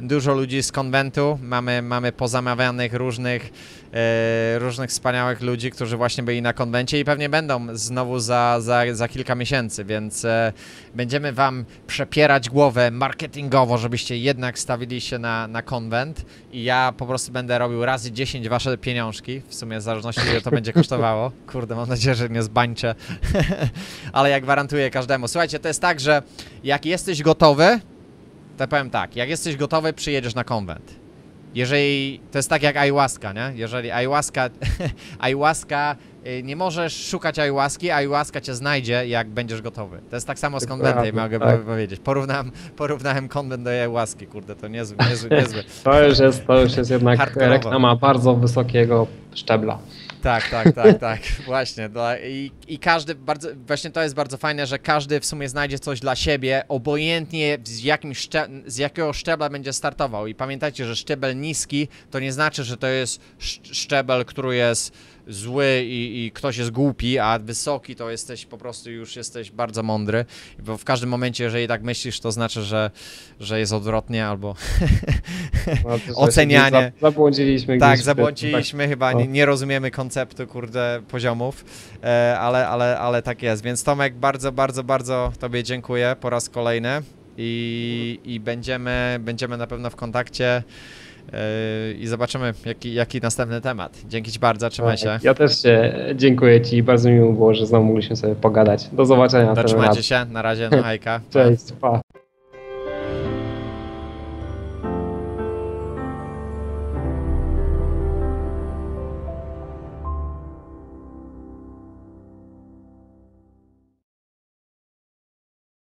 Speaker 1: dużo ludzi z konwentu. Mamy, mamy pozamawianych różnych różnych wspaniałych ludzi, którzy właśnie byli na konwencie i pewnie będą znowu za, za, za kilka miesięcy, więc e, będziemy wam przepierać głowę marketingowo, żebyście jednak stawili się na, na konwent i ja po prostu będę robił razy 10 wasze pieniążki, w sumie w zależności ile to będzie kosztowało. [LAUGHS] Kurde, mam nadzieję, że nie zbańczę, [LAUGHS] ale ja gwarantuję każdemu. Słuchajcie, to jest tak, że jak jesteś gotowy, to powiem tak, jak jesteś gotowy, przyjedziesz na konwent. Jeżeli, to jest tak jak ayahuasca, nie? Jeżeli ayahuasca, [LAUGHS] ayahuasca, y, nie możesz szukać ayahuaski, ayahuasca cię znajdzie, jak będziesz gotowy. To jest tak samo z konwentem, mogę
Speaker 2: tak.
Speaker 1: powiedzieć. Porównałem, [LAUGHS] porównałem konwent do ayahuaski, kurde, to niezły, niezły, [LAUGHS] niezły.
Speaker 2: To już jest, to już jest jednak
Speaker 1: Hardkorowo.
Speaker 2: reklama bardzo wysokiego szczebla.
Speaker 1: Tak, tak, tak, [LAUGHS] tak, właśnie. I, I każdy, bardzo, właśnie to jest bardzo fajne, że każdy w sumie znajdzie coś dla siebie, obojętnie z, jakim szcze, z jakiego szczebla będzie startował. I pamiętajcie, że szczebel niski to nie znaczy, że to jest sz- szczebel, który jest zły i, i ktoś jest głupi, a wysoki to jesteś po prostu już jesteś bardzo mądry. Bo w każdym momencie, jeżeli tak myślisz, to znaczy, że, że jest odwrotnie albo
Speaker 2: No, że
Speaker 1: Ocenianie.
Speaker 2: Zabłądziliśmy
Speaker 1: Tak, zabłądziliśmy, chyba
Speaker 2: no.
Speaker 1: nie, nie rozumiemy konceptu, kurde, poziomów, e, ale, ale, ale tak jest. Więc Tomek, bardzo, bardzo, bardzo Tobie dziękuję po raz kolejny i, i będziemy, będziemy na pewno w kontakcie i zobaczymy, jaki, jaki następny temat. Dzięki Ci bardzo, trzymaj się.
Speaker 2: Ja też się dziękuję Ci, bardzo miło było, że znowu mogliśmy sobie pogadać. Do zobaczenia.
Speaker 1: Dotrzymajcie się, na razie, no hejka.
Speaker 2: Cześć, pa.